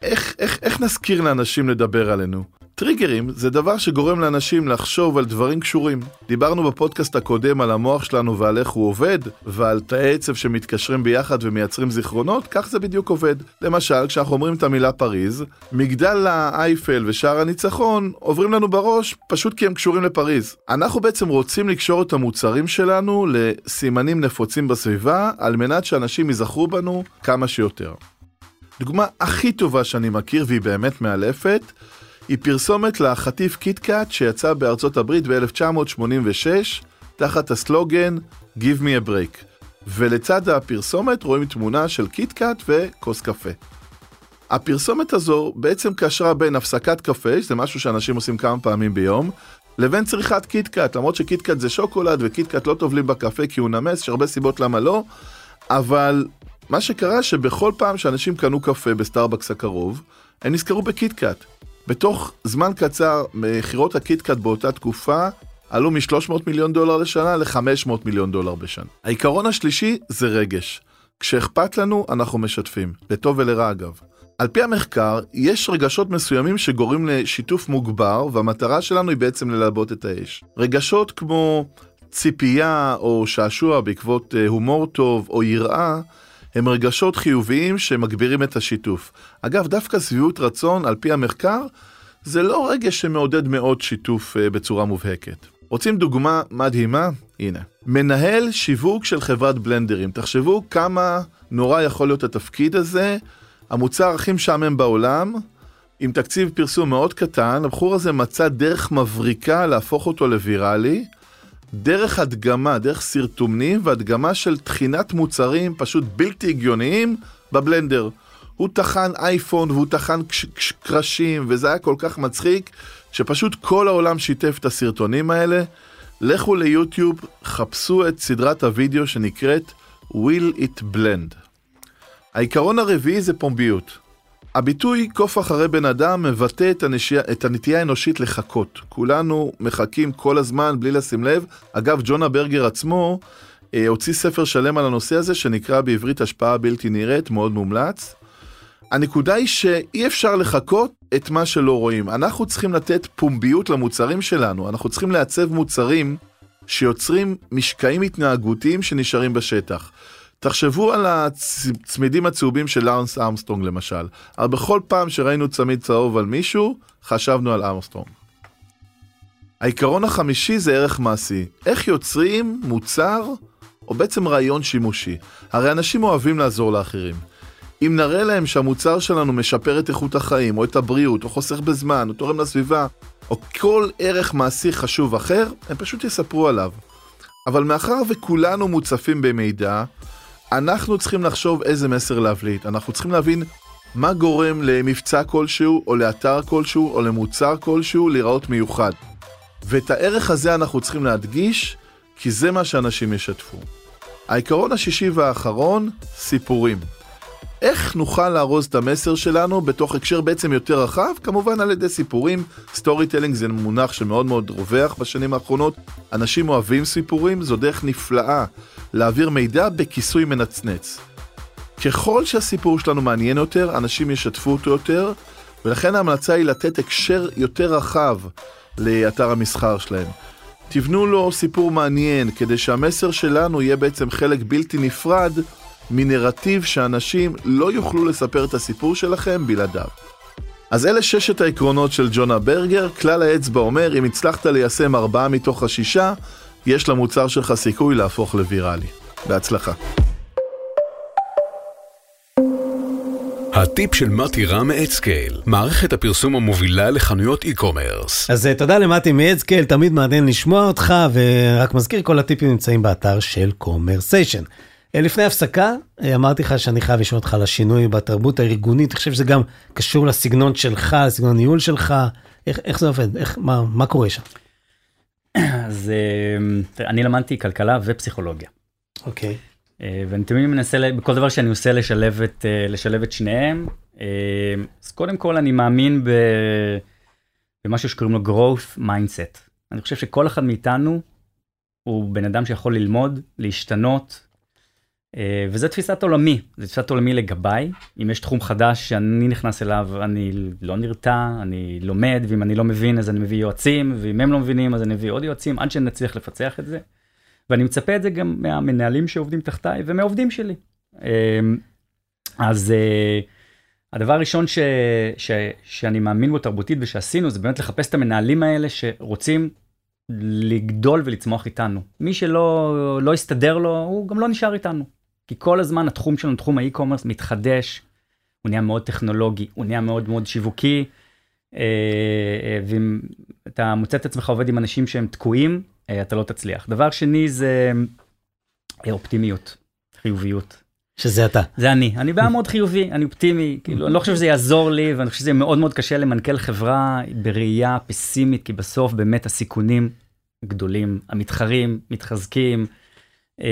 איך, איך, איך נזכיר לאנשים לדבר עלינו? טריגרים זה דבר שגורם לאנשים לחשוב על דברים קשורים. דיברנו בפודקאסט הקודם על המוח שלנו ועל איך הוא עובד, ועל תאי עצב שמתקשרים ביחד ומייצרים זיכרונות, כך זה בדיוק עובד. למשל, כשאנחנו אומרים את המילה פריז, מגדל האייפל ושער הניצחון עוברים לנו בראש פשוט כי הם קשורים לפריז. אנחנו בעצם רוצים לקשור את המוצרים שלנו לסימנים נפוצים בסביבה, על מנת שאנשים ייזכרו בנו כמה שיותר. דוגמה הכי טובה שאני מכיר, והיא באמת מאלפת, היא פרסומת לחטיף קיטקאט שיצא בארצות הברית ב-1986 תחת הסלוגן Give me a break. ולצד הפרסומת רואים תמונה של קיטקאט וכוס קפה. הפרסומת הזו בעצם קשרה בין הפסקת קפה, שזה משהו שאנשים עושים כמה פעמים ביום, לבין צריכת קיטקאט, למרות שקיטקאט זה שוקולד וקיטקאט לא טובלים בקפה כי הוא נמס, יש הרבה סיבות למה לא, אבל מה שקרה שבכל פעם שאנשים קנו קפה בסטארבקס הקרוב, הם נזכרו בקיטקאט. בתוך זמן קצר, מכירות הקיטקאט באותה תקופה עלו מ-300 מיליון דולר לשנה ל-500 מיליון דולר בשנה. העיקרון השלישי זה רגש. כשאכפת לנו, אנחנו משתפים, לטוב ולרע אגב. על פי המחקר, יש רגשות מסוימים שגורמים לשיתוף מוגבר, והמטרה שלנו היא בעצם ללבות את האש. רגשות כמו ציפייה או שעשוע בעקבות אה, הומור טוב או יראה, הם רגשות חיוביים שמגבירים את השיתוף. אגב, דווקא שביעות רצון, על פי המחקר, זה לא רגש שמעודד מאוד שיתוף אה, בצורה מובהקת. רוצים דוגמה מדהימה? הנה. מנהל שיווק של חברת בלנדרים. תחשבו כמה נורא יכול להיות התפקיד הזה. המוצר הכי משעמם בעולם, עם תקציב פרסום מאוד קטן, הבחור הזה מצא דרך מבריקה להפוך אותו לוויראלי, דרך הדגמה, דרך סרטומנים והדגמה של תחינת מוצרים פשוט בלתי הגיוניים בבלנדר. הוא טחן אייפון והוא טחן קרשים וזה היה כל כך מצחיק שפשוט כל העולם שיתף את הסרטונים האלה. לכו ליוטיוב, חפשו את סדרת הוידאו שנקראת Will It Blend. העיקרון הרביעי זה פומביות. הביטוי קוף אחרי בן אדם מבטא את, הנשייה, את הנטייה האנושית לחכות. כולנו מחכים כל הזמן בלי לשים לב. אגב, ג'ונה ברגר עצמו אה, הוציא ספר שלם על הנושא הזה שנקרא בעברית השפעה בלתי נראית, מאוד מומלץ. הנקודה היא שאי אפשר לחכות את מה שלא רואים. אנחנו צריכים לתת פומביות למוצרים שלנו, אנחנו צריכים לעצב מוצרים שיוצרים משקעים התנהגותיים שנשארים בשטח. תחשבו על הצמידים הצהובים של לארנס ארמסטרונג למשל. אבל בכל פעם שראינו צמיד צהוב על מישהו, חשבנו על ארמסטרונג. העיקרון החמישי זה ערך מעשי. איך יוצרים מוצר, או בעצם רעיון שימושי. הרי אנשים אוהבים לעזור לאחרים. אם נראה להם שהמוצר שלנו משפר את איכות החיים, או את הבריאות, או חוסך בזמן, או תורם לסביבה, או כל ערך מעשי חשוב אחר, הם פשוט יספרו עליו. אבל מאחר וכולנו מוצפים במידע, אנחנו צריכים לחשוב איזה מסר להבליט. אנחנו צריכים להבין מה גורם למבצע כלשהו, או לאתר כלשהו, או למוצר כלשהו להיראות מיוחד. ואת הערך הזה אנחנו צריכים להדגיש, כי זה מה שאנשים ישתפו. העיקרון השישי והאחרון, סיפורים. איך נוכל לארוז את המסר שלנו בתוך הקשר בעצם יותר רחב? כמובן על ידי סיפורים. storytelling זה מונח שמאוד מאוד רווח בשנים האחרונות. אנשים אוהבים סיפורים, זו דרך נפלאה להעביר מידע בכיסוי מנצנץ. ככל שהסיפור שלנו מעניין יותר, אנשים ישתפו אותו יותר, ולכן ההמלצה היא לתת הקשר יותר רחב לאתר המסחר שלהם. תבנו לו סיפור מעניין, כדי שהמסר שלנו יהיה בעצם חלק בלתי נפרד מנרטיב שאנשים לא יוכלו לספר את הסיפור שלכם בלעדיו. אז אלה ששת העקרונות של ג'ונה ברגר, כלל האצבע אומר, אם הצלחת ליישם ארבעה מתוך השישה, יש למוצר שלך סיכוי להפוך לוויראלי. בהצלחה. הטיפ של מתי רם מאדסקייל, מערכת הפרסום המובילה לחנויות e-commerce. אז אה, תודה למתי מאדסקייל, תמיד מעניין לשמוע אותך, ורק מזכיר, כל הטיפים נמצאים באתר של קומרסיישן. אה, לפני הפסקה, אה, אמרתי לך שאני חייב לשאול אותך על השינוי בתרבות הארגונית, אני חושב שזה גם קשור לסגנון שלך, לסגנון הניהול שלך, איך, איך זה עובד, איך, מה, מה קורה שם? אז אה, אני למדתי כלכלה ופסיכולוגיה. אוקיי. ואני תמיד מנסה, בכל דבר שאני עושה, לשלב את, לשלב את שניהם. אז קודם כל אני מאמין ב, במשהו שקוראים לו growth mindset. אני חושב שכל אחד מאיתנו הוא בן אדם שיכול ללמוד, להשתנות, וזה תפיסת עולמי, זה תפיסת עולמי לגביי. אם יש תחום חדש שאני נכנס אליו, אני לא נרתע, אני לומד, ואם אני לא מבין אז אני מביא יועצים, ואם הם לא מבינים אז אני מביא עוד יועצים, עד שנצליח לפצח את זה. ואני מצפה את זה גם מהמנהלים שעובדים תחתיי ומעובדים שלי. אה, אז אה, הדבר הראשון ש, ש, שאני מאמין בו תרבותית ושעשינו זה באמת לחפש את המנהלים האלה שרוצים לגדול ולצמוח איתנו. מי שלא לא יסתדר לו, הוא גם לא נשאר איתנו. כי כל הזמן התחום שלנו, תחום האי-קומרס, מתחדש, הוא נהיה מאוד טכנולוגי, הוא נהיה מאוד מאוד שיווקי, אה, אה, ואם אתה מוצא את עצמך עובד עם אנשים שהם תקועים, אה, אתה לא תצליח. דבר שני זה אופטימיות, חיוביות. שזה אתה. זה אני, אני בא מאוד חיובי, אני אופטימי, כאילו, אני לא חושב שזה יעזור לי, ואני חושב שזה מאוד מאוד קשה למנכ"ל חברה בראייה פסימית, כי בסוף באמת הסיכונים גדולים, המתחרים מתחזקים. אה,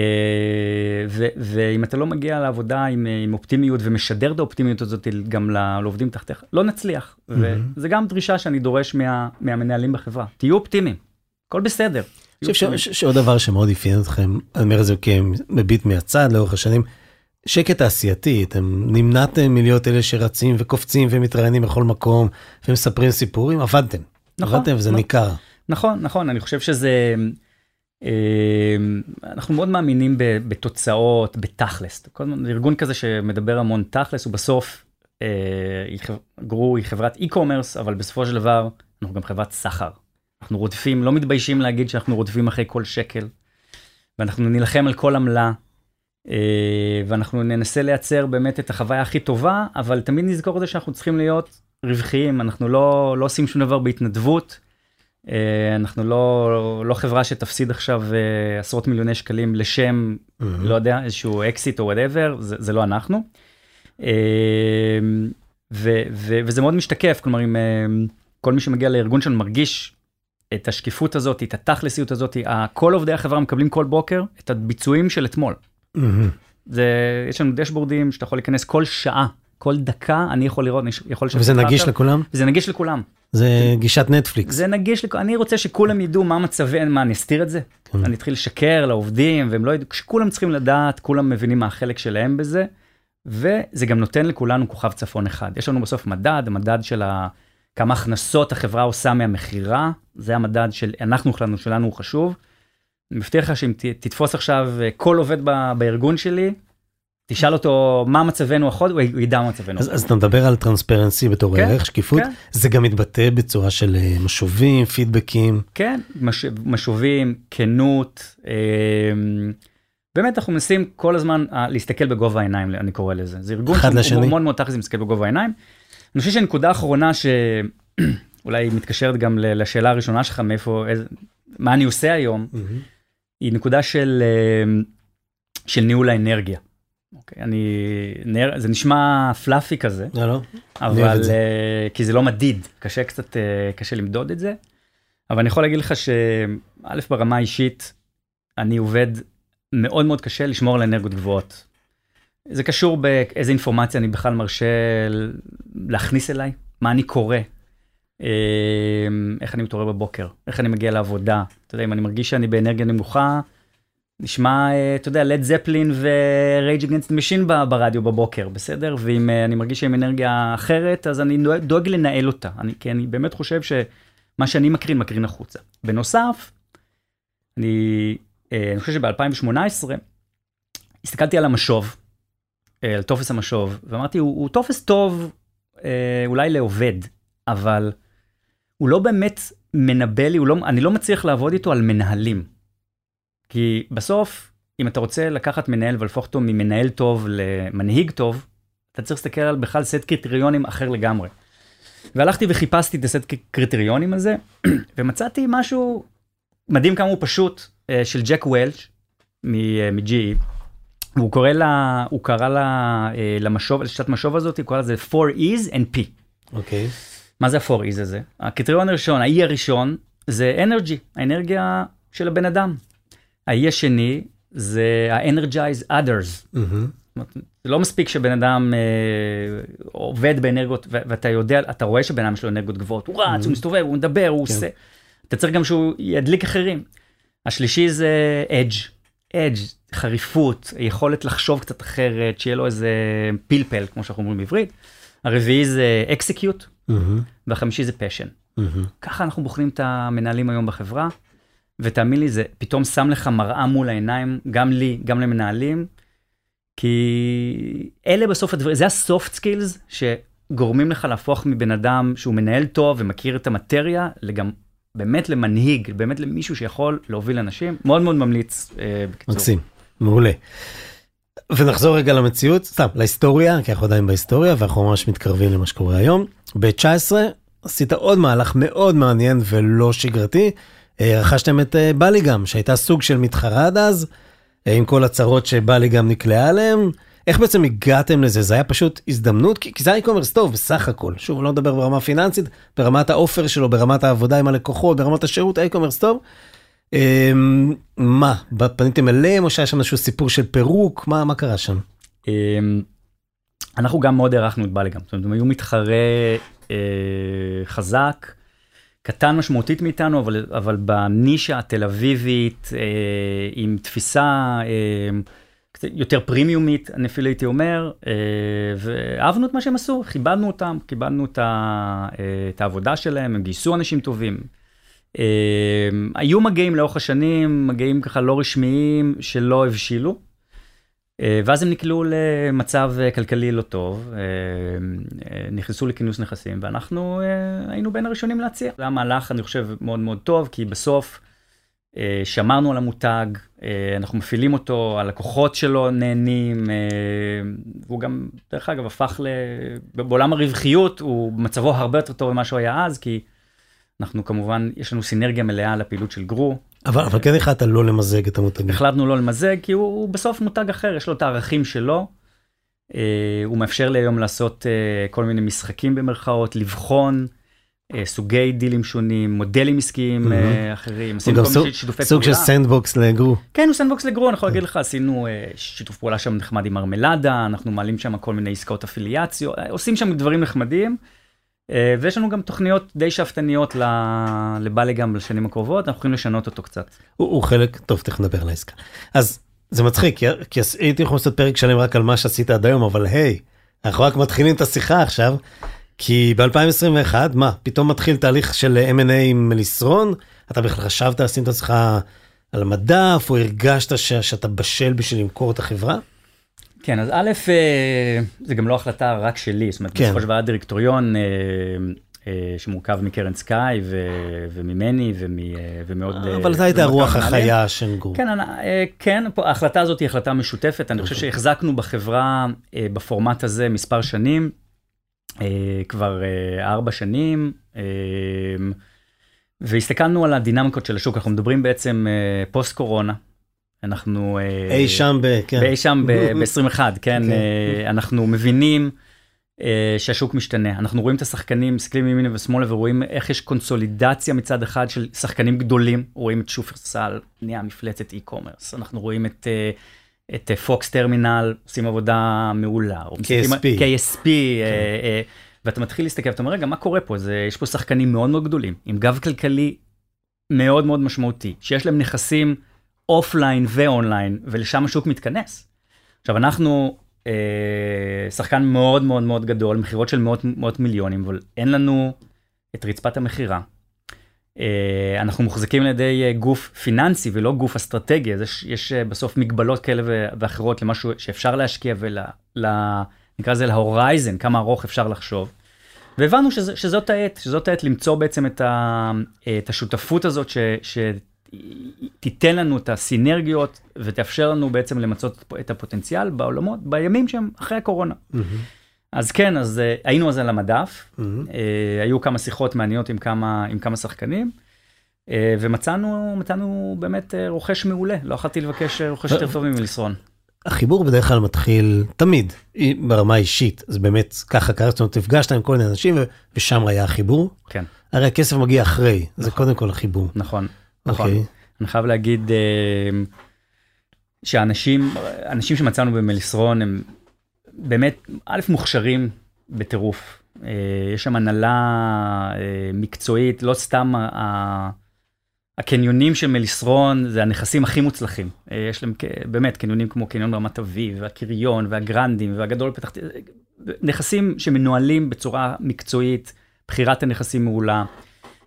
ואם אתה לא מגיע לעבודה עם, עם אופטימיות ומשדר את האופטימיות הזאת גם לעובדים תחתיך, לא נצליח. Mm-hmm. וזה גם דרישה שאני דורש מה, מהמנהלים בחברה, תהיו אופטימיים, הכל בסדר. אני חושב שעוד דבר שמאוד אפיין אתכם, אני אומר את זה כמביט מהצד לאורך השנים, שקט תעשייתי, אתם נמנעתם מלהיות אלה שרצים וקופצים ומתראיינים בכל מקום ומספרים סיפורים, עבדתם. נכון. עבדתם וזה נכון, ניכר. נכון, נכון, אני חושב שזה... אנחנו מאוד מאמינים בתוצאות, בתכלס. ארגון כזה שמדבר המון תכלס, ובסוף גרו היא חברת e-commerce, אבל בסופו של דבר אנחנו גם חברת סחר. אנחנו רודפים, לא מתביישים להגיד שאנחנו רודפים אחרי כל שקל, ואנחנו נילחם על כל עמלה, ואנחנו ננסה לייצר באמת את החוויה הכי טובה, אבל תמיד נזכור את זה שאנחנו צריכים להיות רווחיים, אנחנו לא, לא עושים שום דבר בהתנדבות. אה, אנחנו לא, לא חברה שתפסיד עכשיו אה, עשרות מיליוני שקלים לשם, mm-hmm. לא יודע, איזשהו אקזיט או whatever, זה, זה לא אנחנו. אה, ו, ו, וזה מאוד משתקף, כלומר, אם כל מי שמגיע לארגון שלנו מרגיש את השקיפות הזאת, את התכלסיות הזאת, כל עובדי החברה מקבלים כל בוקר את הביצועים של אתמול. Mm-hmm. זה, יש לנו דשבורדים שאתה יכול להיכנס כל שעה, כל דקה, אני יכול לראות, אני יכול לשבת וזה נגיש לכולם? וזה נגיש לכולם. זה גישת נטפליקס. זה נגיש, אני רוצה שכולם ידעו מה מצבי, מה, אני אסתיר את זה? כן. אני אתחיל לשקר לעובדים, והם לא ידעו, כולם צריכים לדעת, כולם מבינים מה החלק שלהם בזה, וזה גם נותן לכולנו כוכב צפון אחד. יש לנו בסוף מדד, המדד של ה... כמה הכנסות החברה עושה מהמכירה, זה המדד של, אנחנו החלטנו שלנו הוא חשוב. אני מבטיח לך שאם תתפוס עכשיו כל עובד בארגון שלי, תשאל אותו מה מצבנו החוד, הוא ידע מה מצבנו. אז, אז אתה מדבר על טרנספרנסי בתור כן, ערך, שקיפות, כן. זה גם מתבטא בצורה של אה, משובים, פידבקים. כן, מש, משובים, כנות. אה, באמת אנחנו מנסים כל הזמן אה, להסתכל בגובה העיניים, אני קורא לזה. זה ארגון שהוא מאוד מאוד תכלס מסתכל בגובה העיניים. אני חושב שנקודה אחרונה שאולי מתקשרת גם לשאלה הראשונה שלך, מאיפה, איזה, מה אני עושה היום, mm-hmm. היא נקודה של, אה, של ניהול האנרגיה. אוקיי, אני, נר, זה נשמע פלאפי כזה, לא, לא, אבל, uh, כי זה לא מדיד, קשה קצת, uh, קשה למדוד את זה, אבל אני יכול להגיד לך שא' ברמה האישית, אני עובד מאוד מאוד קשה לשמור על אנרגיות גבוהות. זה קשור באיזה אינפורמציה אני בכלל מרשה להכניס אליי, מה אני קורא, אה, איך אני מתעורר בבוקר, איך אני מגיע לעבודה. אתה יודע, אם אני מרגיש שאני באנרגיה נמוכה, נשמע, אה, אתה יודע, לד זפלין ו-Rage Against Machine ברדיו בבוקר, בסדר? ואם אה, אני מרגיש עם אנרגיה אחרת, אז אני דואג לנהל אותה. אני, כי אני באמת חושב שמה שאני מקרין, מקרין החוצה. בנוסף, אני, אה, אני חושב שב-2018, הסתכלתי על המשוב, על טופס המשוב, ואמרתי, הוא, הוא טופס טוב אולי לעובד, אבל הוא לא באמת מנבא לי, לא, אני לא מצליח לעבוד איתו על מנהלים. כי בסוף, אם אתה רוצה לקחת מנהל ולהפוך אותו ממנהל טוב למנהיג טוב, אתה צריך להסתכל על בכלל סט קריטריונים אחר לגמרי. והלכתי וחיפשתי את הסט קריטריונים הזה, ומצאתי משהו מדהים כמה הוא פשוט, אה, של ג'ק וולש מ-GE. והוא קורא לה, הוא קרא לה, אה, למשוב, לשיטת משוב הזאת, הוא קורא לזה 4E's and P. אוקיי. Okay. מה זה ה-4E's הזה? הקריטריון הראשון, ה-E הראשון, זה אנרגי, האנרגיה של הבן אדם. האי השני זה ה-energize others. Mm-hmm. זה לא מספיק שבן אדם אה, עובד באנרגיות, ואתה יודע, אתה רואה שבן אדם יש לו אנרגיות גבוהות, הוא רץ, mm-hmm. הוא מסתובב, הוא מדבר, הוא כן. עושה. אתה צריך גם שהוא ידליק אחרים. השלישי זה edge, edge, חריפות, יכולת לחשוב קצת אחרת, שיהיה לו איזה פלפל, כמו שאנחנו אומרים בעברית. הרביעי זה execute, mm-hmm. והחמישי זה passion. Mm-hmm. ככה אנחנו בוחנים את המנהלים היום בחברה. ותאמין לי, זה פתאום שם לך מראה מול העיניים, גם לי, גם למנהלים, כי אלה בסוף הדברים, זה ה soft skills שגורמים לך להפוך מבן אדם שהוא מנהל טוב ומכיר את המטריה, לגם באמת למנהיג, באמת למישהו שיכול להוביל אנשים. מאוד מאוד ממליץ, אה, בקיצור. מקסים, מעולה. ונחזור רגע למציאות, סתם, להיסטוריה, כי אנחנו עדיין בהיסטוריה ואנחנו ממש מתקרבים למה שקורה היום. ב-19 עשית עוד מהלך מאוד מעניין ולא שגרתי. אה, רכשתם את אה, באליגם, שהייתה סוג של מתחרה עד אז, אה, עם כל הצרות שבלי גם נקלעה עליהם. איך בעצם הגעתם לזה? זה היה פשוט הזדמנות? כי, כי זה e-commerce טוב בסך הכל. שוב, לא מדבר ברמה פיננסית, ברמת האופר שלו, ברמת העבודה עם הלקוחות, ברמת השירות, האי-קומרס טוב. אמ, מה, פניתם אליהם או שהיה שם איזשהו סיפור של פירוק? מה, מה קרה שם? אמ, אנחנו גם מאוד הערכנו את בליגם, זאת אומרת, הם היו מתחרה אה, חזק. קטן משמעותית מאיתנו, אבל, אבל בנישה התל אביבית, אה, עם תפיסה אה, יותר פרימיומית, אני אפילו הייתי אומר, אה, ואהבנו את מה שהם עשו, כיבדנו אותם, כיבדנו את, ה, אה, את העבודה שלהם, הם גייסו אנשים טובים. היו מגעים לאורך השנים, מגעים ככה לא רשמיים שלא הבשילו. ואז הם נקלעו למצב כלכלי לא טוב, נכנסו לכינוס נכסים, ואנחנו היינו בין הראשונים להציע. זה היה מהלך, אני חושב, מאוד מאוד טוב, כי בסוף שמרנו על המותג, אנחנו מפעילים אותו, הלקוחות שלו נהנים, והוא גם, דרך אגב, הפך ל... בעולם הרווחיות, הוא מצבו הרבה יותר טוב ממה שהוא היה אז, כי אנחנו כמובן, יש לנו סינרגיה מלאה לפעילות של גרו. אבל, אבל כן החלטת לא למזג את המותגים. החלטנו לא למזג, כי הוא, הוא בסוף מותג אחר, יש לו את הערכים שלו. Uh, הוא מאפשר לי היום לעשות uh, כל מיני משחקים במרכאות, לבחון uh, סוגי דילים שונים, מודלים עסקיים uh, אחרים, עשינו כל מיני שיתופי פעולה. סוג של sandbox לגרו. כן, הוא sandbox לגרו, אני יכול להגיד לך, עשינו uh, שיתוף פעולה שם נחמד עם מרמלדה, אנחנו מעלים שם כל מיני עסקאות אפיליאציות, עושים שם דברים נחמדים. אה, ויש לנו גם תוכניות די שאפתניות לבאליגם לשנים הקרובות, אנחנו יכולים לשנות אותו קצת. הוא, הוא חלק, טוב, תכף נדבר על העסקה. אז זה מצחיק, כי, הייתי יכול לעשות פרק שלם רק על מה שעשית עד היום, אבל היי, אנחנו רק מתחילים את השיחה עכשיו, כי ב-2021, מה, פתאום מתחיל תהליך של M&A עם מליסרון? אתה בכלל חשבת לשים את עצמך על המדף, או הרגשת שאתה בשל בשביל למכור את החברה? כן, אז א', אה, זה גם לא החלטה רק שלי, זאת אומרת, כן. בסופו של דבר דירקטוריון אה, אה, שמורכב מקרן סקאי וממני ומעוד... אבל זו הייתה רוח החיה של גור. כן, כן, ההחלטה הזאת היא החלטה משותפת, אני חושב אוקיי. שהחזקנו בחברה בפורמט הזה מספר שנים, כבר ארבע שנים. והסתכלנו על הדינמיקות של השוק, אנחנו מדברים בעצם פוסט קורונה, אנחנו... אה, אי שם ב... כן. אי שם ב-21, כן? Okay. אוקיי. אה, אנחנו מבינים אה, שהשוק משתנה. אנחנו רואים את השחקנים, מסתכלים ימינה ושמאלה ורואים איך יש קונסולידציה מצד אחד של שחקנים גדולים. רואים את שופרסל, נהיה מפלצת e-commerce. אנחנו רואים את... את פוקס טרמינל, עושים עבודה מעולה. KSP. KSP, כן. ואתה מתחיל להסתכל, ואתה אומר, רגע, מה קורה פה? זה, יש פה שחקנים מאוד מאוד גדולים, עם גב כלכלי מאוד מאוד משמעותי, שיש להם נכסים אופליין ואונליין, ולשם השוק מתכנס. עכשיו, אנחנו אה, שחקן מאוד מאוד מאוד גדול, מכירות של מאות, מאות מיליונים, אבל אין לנו את רצפת המכירה. אה, אנחנו מוחזקים על ידי אה, גוף פיננסי ולא גוף אסטרטגי, אז יש, יש אה, בסוף מגבלות כאלה ואחרות למשהו שאפשר להשקיע ונקרא לזה להורייזן, כמה ארוך אפשר לחשוב. והבנו שזה, שזאת העת, שזאת העת למצוא בעצם את, ה, את השותפות הזאת ש, ש, תיתן לנו את הסינרגיות ותאפשר לנו בעצם למצות את הפוטנציאל בעולמות, בימים שהם אחרי הקורונה. Mm-hmm. אז כן, אז uh, היינו אז על המדף, mm-hmm. uh, היו כמה שיחות מעניינות עם כמה, עם כמה שחקנים, uh, ומצאנו מצאנו באמת uh, רוכש מעולה, לא יכולתי לבקש רוכש יותר טוב ממליסרון. החיבור בדרך כלל מתחיל תמיד ברמה אישית, אז באמת ככה קרה, זאת אומרת, נפגשת עם כל מיני אנשים ושם היה החיבור. כן. הרי הכסף מגיע אחרי, נכון. זה קודם כל החיבור. נכון. נכון. Okay. אוקיי. אני חייב להגיד אה, שאנשים, אנשים שמצאנו במליסרון הם באמת, א', מוכשרים בטירוף. אה, יש שם הנהלה אה, מקצועית, לא סתם הקניונים של מליסרון זה הנכסים הכי מוצלחים. יש להם באמת קניונים כמו קניון רמת אביב, והקריון, והגרנדים, והגדול פתח נכסים שמנוהלים בצורה מקצועית, בחירת הנכסים מעולה.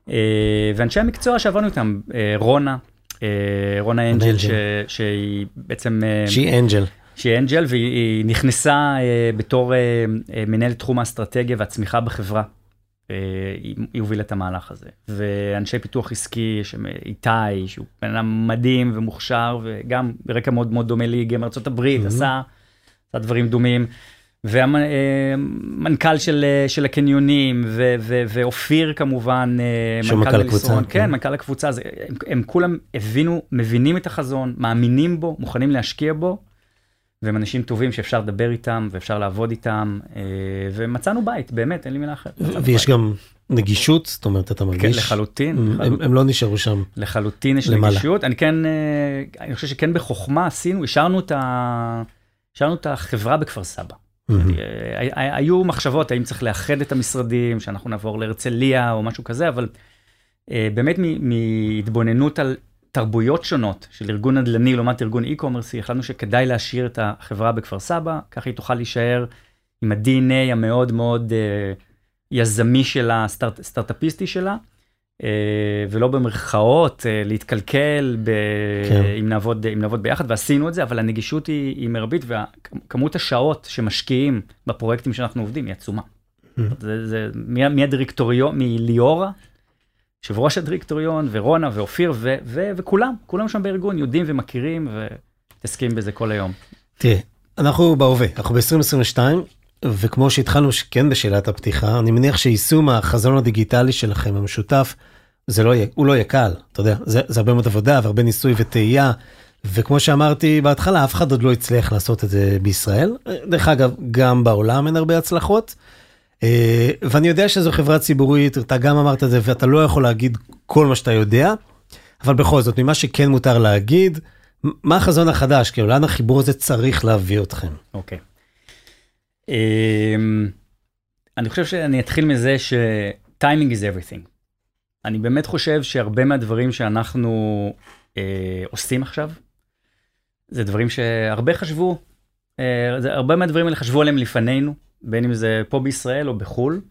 אה, ואנשי המקצוע שעברנו איתם, אה, רונה, אה, רונה אנג'ל, שהיא בעצם... שהיא אנג'ל. שהיא אנג'ל, והיא נכנסה בתור מנהלת תחום האסטרטגיה והצמיחה בחברה. היא הובילה את המהלך הזה. ואנשי פיתוח עסקי, איתי, שהוא בן אדם מדהים ומוכשר, וגם ברקע מאוד מאוד דומה לי, הברית, עשה, עשה דברים דומים. והמנכ"ל של, של הקניונים, ו, ו, ואופיר כמובן, אה, מנכ"ל הקבוצה. כן, כן, מנכ"ל הקבוצה, זה, הם, הם כולם הבינו, מבינים את החזון, מאמינים בו, מוכנים להשקיע בו, והם אנשים טובים שאפשר לדבר איתם ואפשר לעבוד איתם, אה, ומצאנו בית, באמת, אין לי מילה אחרת. ויש בית. גם נגישות, זאת אומרת, אתה מרגיש? כן, לחלוטין. הם, לחלוטין. הם לא נשארו שם. לחלוטין יש למעלה. נגישות. אני כן, אה, אני חושב שכן בחוכמה עשינו, השארנו את, ה... השארנו את החברה בכפר סבא. אה, היו מחשבות האם צריך לאחד את המשרדים, שאנחנו נעבור להרצליה או משהו כזה, אבל אה, באמת מהתבוננות על תרבויות שונות של ארגון נדל"ני לעומת ארגון e-commerce, החלטנו שכדאי להשאיר את החברה בכפר סבא, ככה היא תוכל להישאר עם ה-DNA המאוד מאוד uh, יזמי שלה, סטארט, סטארט-אפיסטי שלה, ולא במרכאות להתקלקל ב... כן. אם, נעבוד, אם נעבוד ביחד, ועשינו את זה, אבל הנגישות היא, היא מרבית, וכמות השעות שמשקיעים בפרויקטים שאנחנו עובדים היא עצומה. זה, זה, מי, מי הדירקטוריון, מליאורה, יושב ראש הדירקטוריון, ורונה, ואופיר, ו, ו, וכולם, כולם שם בארגון יודעים ומכירים ומתעסקים בזה כל היום. תראה, אנחנו בהווה, אנחנו ב-2022, וכמו שהתחלנו כן בשאלת הפתיחה, אני מניח שיישום החזון הדיגיטלי שלכם המשותף, זה לא יהיה, הוא לא יהיה קל, אתה יודע, זה, זה הרבה מאוד עבודה והרבה ניסוי וטעייה, וכמו שאמרתי בהתחלה, אף אחד עוד לא הצליח לעשות את זה בישראל. דרך אגב, גם בעולם אין הרבה הצלחות. אה, ואני יודע שזו חברה ציבורית, אתה גם אמרת את זה, ואתה לא יכול להגיד כל מה שאתה יודע, אבל בכל זאת, ממה שכן מותר להגיד, מה החזון החדש? כאילו, לאן החיבור הזה צריך להביא אתכם? אוקיי. Okay. Um, אני חושב שאני אתחיל מזה ש-timing is everything. אני באמת חושב שהרבה מהדברים שאנחנו uh, עושים עכשיו, זה דברים שהרבה חשבו, זה, הרבה מהדברים האלה חשבו עליהם לפנינו, בין אם זה פה בישראל או בחו"ל,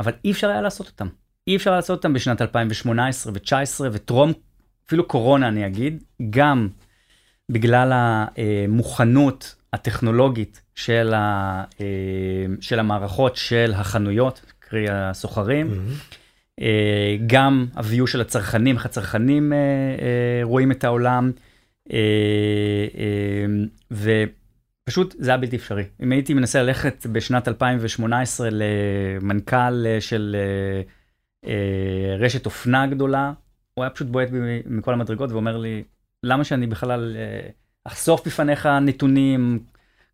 אבל אי אפשר היה לעשות אותם. אי אפשר לעשות אותם בשנת 2018 ו-19 וטרום, אפילו קורונה אני אגיד, גם בגלל המוכנות הטכנולוגית של, ה, של המערכות של החנויות, קרי הסוחרים, mm-hmm. גם הביו של הצרכנים, איך הצרכנים אה, אה, רואים את העולם, ופשוט זה היה בלתי אפשרי. אם הייתי מנסה ללכת בשנת 2018 למנכ"ל של רשת אופנה גדולה, הוא היה פשוט בועט מכל המדרגות ואומר לי, למה שאני בכלל אה, אחשוף בפניך נתונים,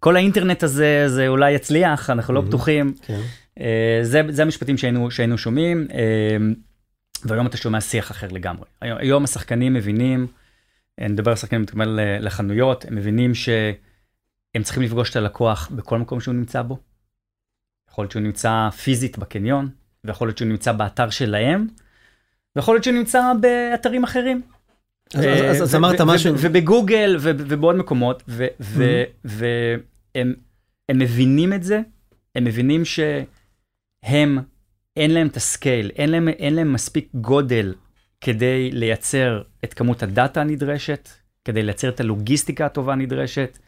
כל האינטרנט הזה, זה אולי יצליח, אנחנו לא בטוחים. כן. אה, זה, זה המשפטים שהיינו, שהיינו שומעים, אה, והיום אתה שומע שיח אחר לגמרי. היום, היום השחקנים מבינים, אני מדבר על שחקנים, מתכוון לחנויות, הם מבינים שהם צריכים לפגוש את הלקוח בכל מקום שהוא נמצא בו. יכול להיות שהוא נמצא פיזית בקניון, ויכול להיות שהוא נמצא באתר שלהם, ויכול להיות שהוא נמצא באתרים אחרים. אז אמרת משהו. ובגוגל ובעוד מקומות, והם מבינים את זה, הם מבינים שהם, אין להם את הסקייל, אין להם מספיק גודל כדי לייצר את כמות הדאטה הנדרשת, כדי לייצר את הלוגיסטיקה הטובה הנדרשת.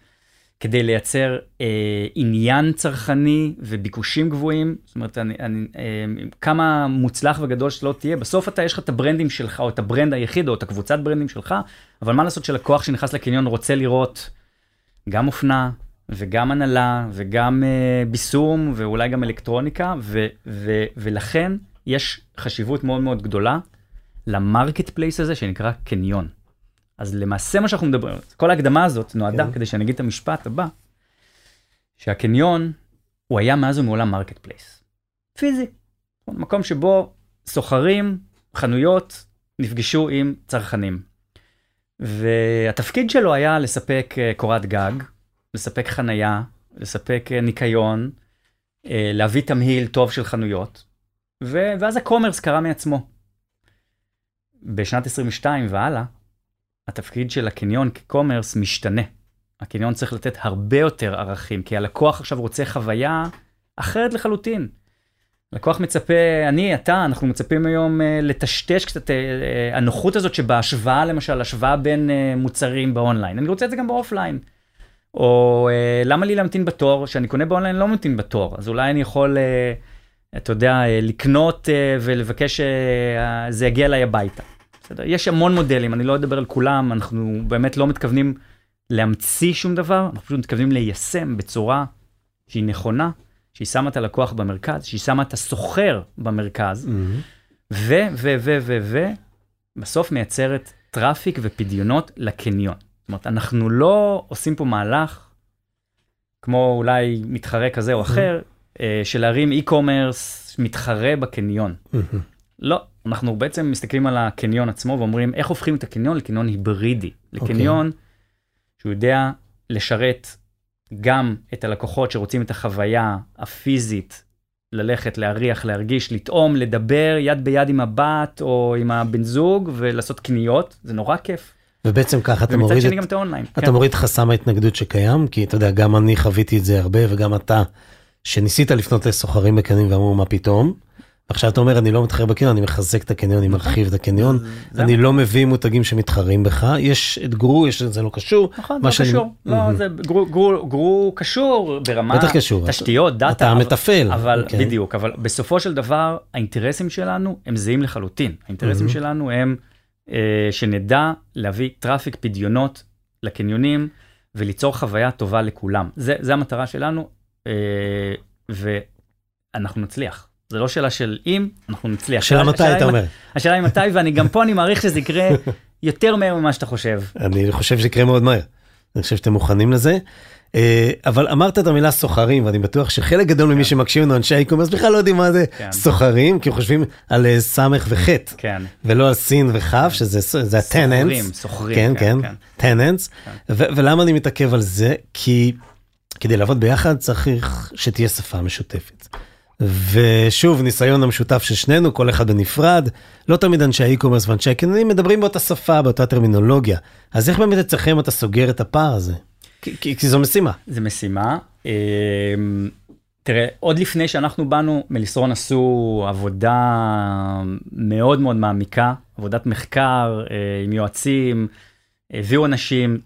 כדי לייצר אה, עניין צרכני וביקושים גבוהים. זאת אומרת, אני, אני, אה, כמה מוצלח וגדול שלא תהיה, בסוף אתה, יש לך את הברנדים שלך, או את הברנד היחיד, או את הקבוצת ברנדים שלך, אבל מה לעשות שלקוח שנכנס לקניון רוצה לראות גם אופנה, וגם הנעלה, וגם אה, ביסום, ואולי גם אלקטרוניקה, ו, ו, ולכן יש חשיבות מאוד מאוד גדולה ל marketplace הזה שנקרא קניון. אז למעשה מה שאנחנו מדברים, כל ההקדמה הזאת נועדה כן. כדי שאני אגיד את המשפט הבא, שהקניון הוא היה מאז ומעולם marketplace. פיזי. מקום שבו סוחרים, חנויות, נפגשו עם צרכנים. והתפקיד שלו היה לספק אה, קורת גג, לספק חנייה, לספק אה, ניקיון, אה, להביא תמהיל טוב של חנויות, ואז ה commerce קרה מעצמו. בשנת 22 והלאה, התפקיד של הקניון כ commerce משתנה. הקניון צריך לתת הרבה יותר ערכים, כי הלקוח עכשיו רוצה חוויה אחרת לחלוטין. לקוח מצפה, אני, אתה, אנחנו מצפים היום אה, לטשטש קצת אה, אה, הנוחות הזאת שבהשוואה, למשל, השוואה בין אה, מוצרים באונליין. אני רוצה את זה גם באופליין. או אה, למה לי להמתין בתור, שאני קונה באונליין לא ממתין בתור, אז אולי אני יכול, אה, אתה יודע, אה, לקנות אה, ולבקש שזה אה, יגיע אליי הביתה. בסדר? יש המון מודלים, אני לא אדבר על כולם, אנחנו באמת לא מתכוונים להמציא שום דבר, אנחנו פשוט מתכוונים ליישם בצורה שהיא נכונה, שהיא שמה את הלקוח במרכז, שהיא שמה את הסוחר במרכז. ו, ו, ו, ו, ו, בסוף מייצרת traffic ופדיונות לקניון. זאת אומרת, אנחנו לא עושים פה מהלך, כמו אולי מתחרה כזה או אחר, mm-hmm. של להרים e-commerce מתחרה בקניון. לא, אנחנו בעצם מסתכלים על הקניון עצמו ואומרים איך הופכים את הקניון לקניון היברידי, לקניון okay. שהוא יודע לשרת גם את הלקוחות שרוצים את החוויה הפיזית, ללכת, להריח, להרגיש, לטעום, לדבר יד ביד עם הבת או עם הבן זוג ולעשות קניות, זה נורא כיף. ובעצם ככה אתה מוריד, את, את, אתה כן. מוריד חסם ההתנגדות שקיים, כי אתה יודע, גם אני חוויתי את זה הרבה וגם אתה, שניסית לפנות לסוחרים בקנים ואמרו מה פתאום. עכשיו אתה אומר אני לא מתחרה בקניון, אני מחזק את הקניון, אני מרחיב את הקניון, אני לא מביא מותגים שמתחרים בך, יש את גרו, יש את זה לא קשור. נכון, לא קשור. לא. זה גרו- קשור ברמה, בטח קשור. תשתיות, דאטה. אתה מתפעל. אבל אוקיי. בדיוק, אבל בסופו של דבר האינטרסים שלנו הם זהים לחלוטין. האינטרסים. שלנו הם אה, שנדע להביא traffic פדיונות לקניונים וליצור חוויה טובה לכולם. זה, זה המטרה שלנו, אה, ואנחנו נצליח. זה לא שאלה של אם, אנחנו נצליח. השאלה מתי אתה אומר. השאלה היא מתי, ואני גם פה אני מעריך שזה יקרה יותר מהר ממה שאתה חושב. אני חושב שיקרה מאוד מהר. אני חושב שאתם מוכנים לזה. אה, אבל אמרת את המילה סוחרים ואני בטוח שחלק גדול ממי שמקשיב לנו אנשי ה e-commerce בכלל לא יודעים מה זה כן. סוחרים כי חושבים על אה, סמך וחית כן. ולא על סין וכף שזה זה שוכרים, ה tenants. שוכרים. כן כן טננס ולמה אני מתעכב על זה כי כדי לעבוד ביחד צריך שתהיה שפה משותפת. ושוב ניסיון המשותף של שנינו כל אחד בנפרד לא תמיד אנשי האי-קומרס ואנשי הקניונים מדברים באותה שפה באותה טרמינולוגיה אז איך באמת אצלכם אתה סוגר את הפער הזה. כי, כי, כי זו משימה. זה משימה. אמ, תראה, עוד לפני שאנחנו באנו, מליסרון עשו עבודה מאוד מאוד מעמיקה, עבודת מחקר אה, עם יועצים, הביאו אנשים,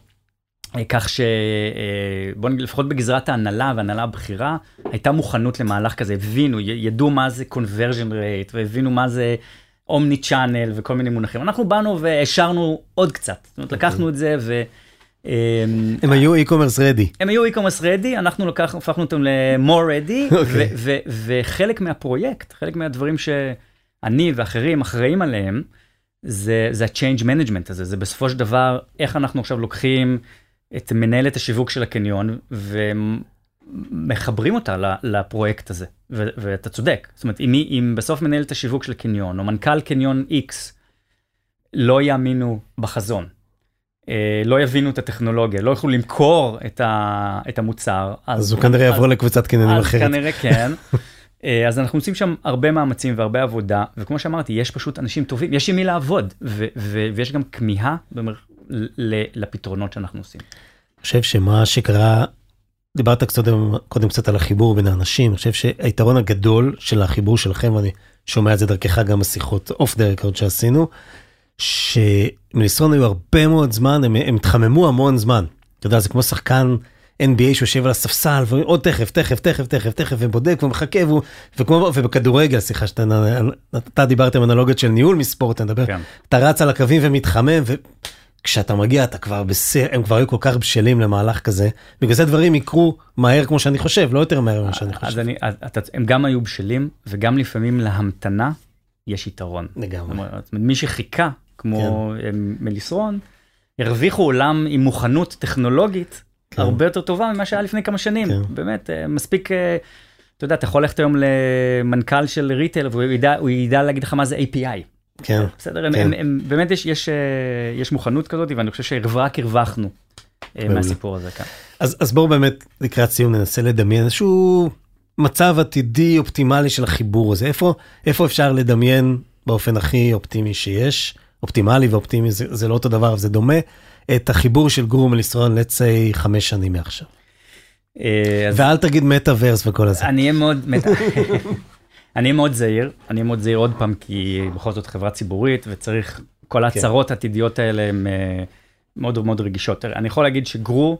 כך שבוא נגיד לפחות בגזרת ההנהלה וההנהלה הבכירה, הייתה מוכנות למהלך כזה, הבינו, ידעו מה זה conversion rate, והבינו מה זה אומני צ'אנל וכל מיני מונחים. אנחנו באנו והשארנו עוד קצת, זאת אומרת לקחנו את זה ו... אמ, הם היו e-commerce ready. הם היו e-commerce ready, אנחנו לקחנו, הפכנו אותם ל-more ready, אוקיי. וחלק מהפרויקט, חלק מהדברים שאני ואחרים אחראים עליהם, זה ה-change management הזה, זה בסופו של דבר איך אנחנו עכשיו לוקחים את מנהלת השיווק של הקניון ומחברים אותה לפרויקט הזה, ו- ואתה צודק, זאת אומרת, אם, אם בסוף מנהלת השיווק של הקניון או מנכ"ל קניון X לא יאמינו בחזון, אה, לא יבינו את הטכנולוגיה, לא יוכלו למכור את, ה, את המוצר. אז הוא כנראה יעבור לקבוצת קניונים אז אחרת. כנראה כן. אה, אז אנחנו עושים שם הרבה מאמצים והרבה עבודה, וכמו שאמרתי, יש פשוט אנשים טובים, יש עם מי לעבוד, ו- ו- ויש גם כמיהה במר... לפתרונות שאנחנו עושים. אני חושב שמה שקרה, דיברת קודם, קודם קצת על החיבור בין האנשים, אני חושב שהיתרון הגדול של החיבור שלכם, ואני שומע את זה דרכך גם בשיחות אוף דה רקורד שעשינו, שמליסרון היו הרבה מאוד זמן, הם, הם התחממו המון זמן. אתה יודע, זה כמו שחקן NBA שיושב על הספסל, ועוד תכף, תכף, תכף, תכף, תכף, ובודק ומחכה, והוא, וכמו, ובכדורגל, סליחה שאתה אתה דיברת עם אנלוגיות של ניהול מספורט, אתה מדבר, כן. אתה רץ על הקווים ומתחמם, וכשאתה מגיע אתה כבר בסדר, הם כבר היו כל כך בשלים למהלך כזה, בגלל זה דברים יקרו מהר כמו שאני חושב, לא יותר מהר ממה שאני אז חושב. אני, אז אתה, הם גם היו בשלים, וגם לפעמים להמתנה יש יתרון. זאת לגמרי. אומרת, מי שחיכה, כמו כן. מליסרון, הרוויחו עולם עם מוכנות טכנולוגית כן. הרבה יותר טובה ממה שהיה לפני כמה שנים. כן. באמת, אה, מספיק, אה, אתה יודע, אתה יכול ללכת היום למנכ"ל של ריטל, והוא ידע, ידע להגיד לך מה זה API. כן, בסדר, הם, כן. הם, הם, באמת יש, יש, אה, יש מוכנות כזאת, ואני חושב שרק הרווחנו אה. מהסיפור הזה כאן. אז, אז בואו באמת לקראת סיום ננסה לדמיין איזשהו מצב עתידי אופטימלי של החיבור הזה, איפה, איפה אפשר לדמיין באופן הכי אופטימי שיש, אופטימלי ואופטימי זה, זה לא אותו דבר, זה דומה, את החיבור של גרום לישראל, let's say חמש שנים מעכשיו. אה, אז ואל תגיד מטאוורס וכל הזה. אני אהיה מאוד, מת- אני מאוד זהיר, אני מאוד זהיר עוד פעם, כי בכל זאת חברה ציבורית, וצריך, כל ההצהרות העתידיות האלה הן אה, מאוד מאוד רגישות. אני יכול להגיד שגרו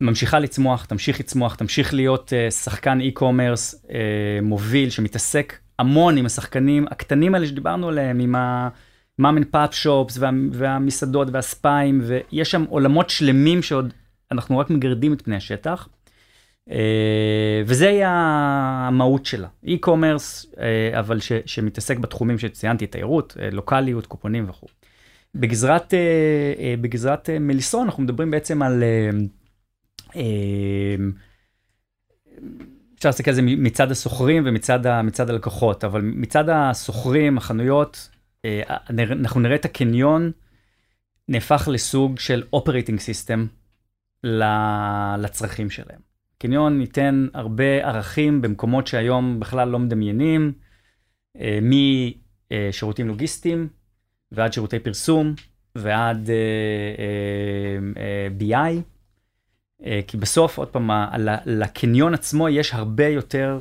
ממשיכה לצמוח, תמשיך לצמוח, תמשיך להיות אה, שחקן e-commerce אה, מוביל, שמתעסק המון עם השחקנים הקטנים האלה שדיברנו עליהם, עם ה-mom and pop shops וה, והמסעדות והספיים, ויש שם עולמות שלמים שעוד אנחנו רק מגרדים את פני השטח. אה, וזה יהיה המהות שלה, e-commerce, אה, אבל ש, שמתעסק בתחומים שציינתי, תיירות, אה, לוקאליות, קופונים וכו'. בגזרת, בגזרת מליסרון אנחנו מדברים בעצם על, אפשר להסתכל על זה מצד הסוחרים ומצד הלקוחות, אבל מצד הסוחרים, החנויות, אנחנו נראה את הקניון נהפך לסוג של operating system לצרכים שלהם. קניון ייתן הרבה ערכים במקומות שהיום בכלל לא מדמיינים, אה, משירותים לוגיסטיים ועד שירותי פרסום ועד אה, אה, BI, כי בסוף, עוד פעם, לקניון עצמו יש הרבה יותר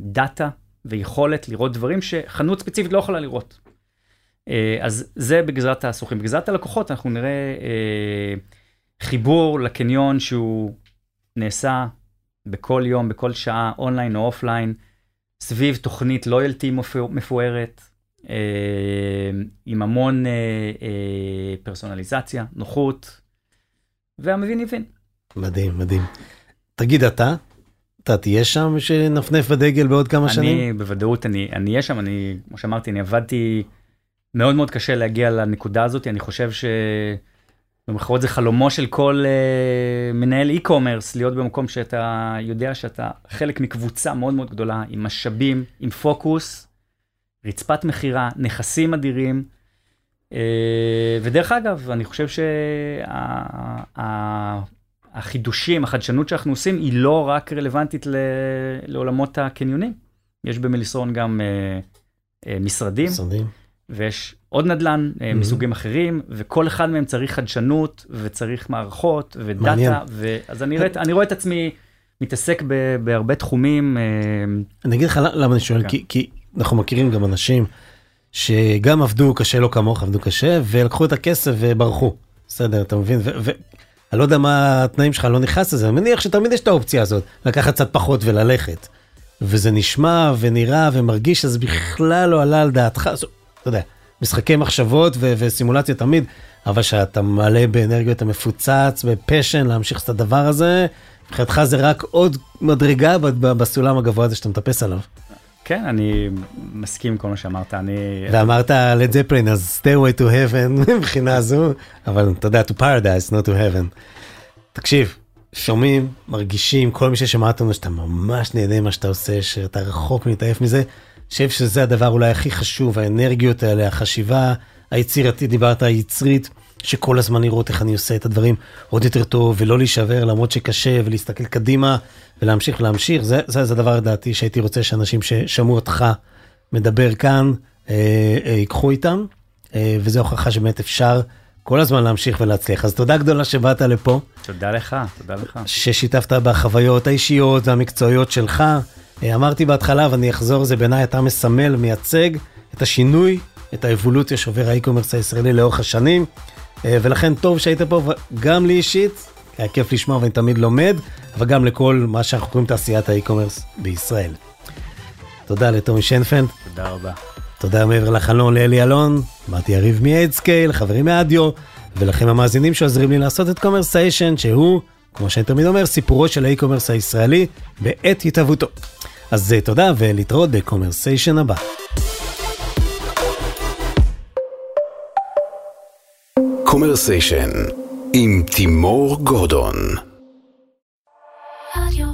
data ויכולת לראות דברים שחנות ספציפית לא יכולה לראות. אז זה בגזרת הסוחרים. בגזרת הלקוחות אנחנו נראה אה, חיבור לקניון שהוא נעשה בכל יום, בכל שעה, אונליין או אופליין, סביב תוכנית loyalty מפוארת, אה, עם המון אה, אה, פרסונליזציה, נוחות, והמבין יבין. מדהים, מדהים. תגיד אתה, אתה תהיה שם שנפנף בדגל בעוד כמה אני, שנים? אני בוודאות, אני אהיה שם, אני, כמו שאמרתי, אני עבדתי מאוד מאוד קשה להגיע לנקודה הזאת, אני חושב ש... במחרות זה חלומו של כל uh, מנהל e-commerce, להיות במקום שאתה יודע שאתה חלק מקבוצה מאוד מאוד גדולה, עם משאבים, עם פוקוס, רצפת מכירה, נכסים אדירים. Uh, ודרך אגב, אני חושב שהחידושים, שה, החדשנות שאנחנו עושים, היא לא רק רלוונטית ל, לעולמות הקניונים. יש במליסרון גם uh, uh, משרדים. משרדים. ויש עוד נדל"ן mm-hmm. מסוגים אחרים, וכל אחד מהם צריך חדשנות, וצריך מערכות, ודאטה, ו... אז אני רואה, אני רואה את עצמי מתעסק ב, בהרבה תחומים. אה, אני אגיד לך למה אני שואל, כן. כי, כי אנחנו מכירים גם אנשים שגם עבדו קשה, לא כמוך, עבדו קשה, ולקחו את הכסף וברחו. בסדר, אתה מבין? ואני לא יודע מה התנאים שלך, לא נכנס לזה, אני מניח שתמיד יש את האופציה הזאת, לקחת קצת פחות וללכת. וזה נשמע ונראה ומרגיש, אז בכלל לא עלה על דעתך. אתה יודע, משחקי מחשבות ו- וסימולציה תמיד, אבל שאתה מלא באנרגיות, אתה מפוצץ, בפשן להמשיך את הדבר הזה, מבחינתך זה רק עוד מדרגה בסולם הגבוה הזה שאתה מטפס עליו. כן, אני מסכים עם כל מה שאמרת, אני... ואמרת לד זפלין, אז stay away to heaven מבחינה זו, אבל אתה יודע, to paradise, not to heaven. תקשיב, שומעים, מרגישים, כל מי ששמע אותנו שאתה ממש נהנה מה שאתה עושה, שאתה רחוק מתעייף מזה. חושב שזה הדבר אולי הכי חשוב, האנרגיות האלה, החשיבה היצירתית, דיברת היצרית, שכל הזמן לראות איך אני עושה את הדברים עוד יותר טוב, ולא להישבר למרות שקשה, ולהסתכל קדימה, ולהמשיך ולהמשיך. זה, זה, זה הדבר לדעתי שהייתי רוצה שאנשים ששמעו אותך מדבר כאן, אה, אה, ייקחו איתם, אה, וזו הוכחה שבאמת אפשר כל הזמן להמשיך ולהצליח. אז תודה גדולה שבאת לפה. תודה לך, תודה לך. ששיתפת בחוויות האישיות והמקצועיות שלך. אה, אמרתי בהתחלה ואני אחזור, זה בעיניי אתה מסמל, מייצג את השינוי, את האבולוציה שעובר האי-קומרס הישראלי לאורך השנים, אה, ולכן טוב שהיית פה, גם לי אישית, היה כיף לשמוע ואני תמיד לומד, אבל גם לכל מה שאנחנו קוראים תעשיית האי-קומרס בישראל. תודה לטומי שיינפלד. תודה רבה. תודה מעבר לחלון לאלי אלון, לאתי יריב מאדסקייל, חברים מאדיו, ולכם המאזינים שעוזרים לי לעשות את קומרסיישן, שהוא, כמו שאני תמיד אומר, סיפורו של ה e-commerce הישראלי בעת התהוותו. אז אה, תודה ולהתראות בקומרסיישן הבא. קומרסיישן עם תימור גורדון. רדיו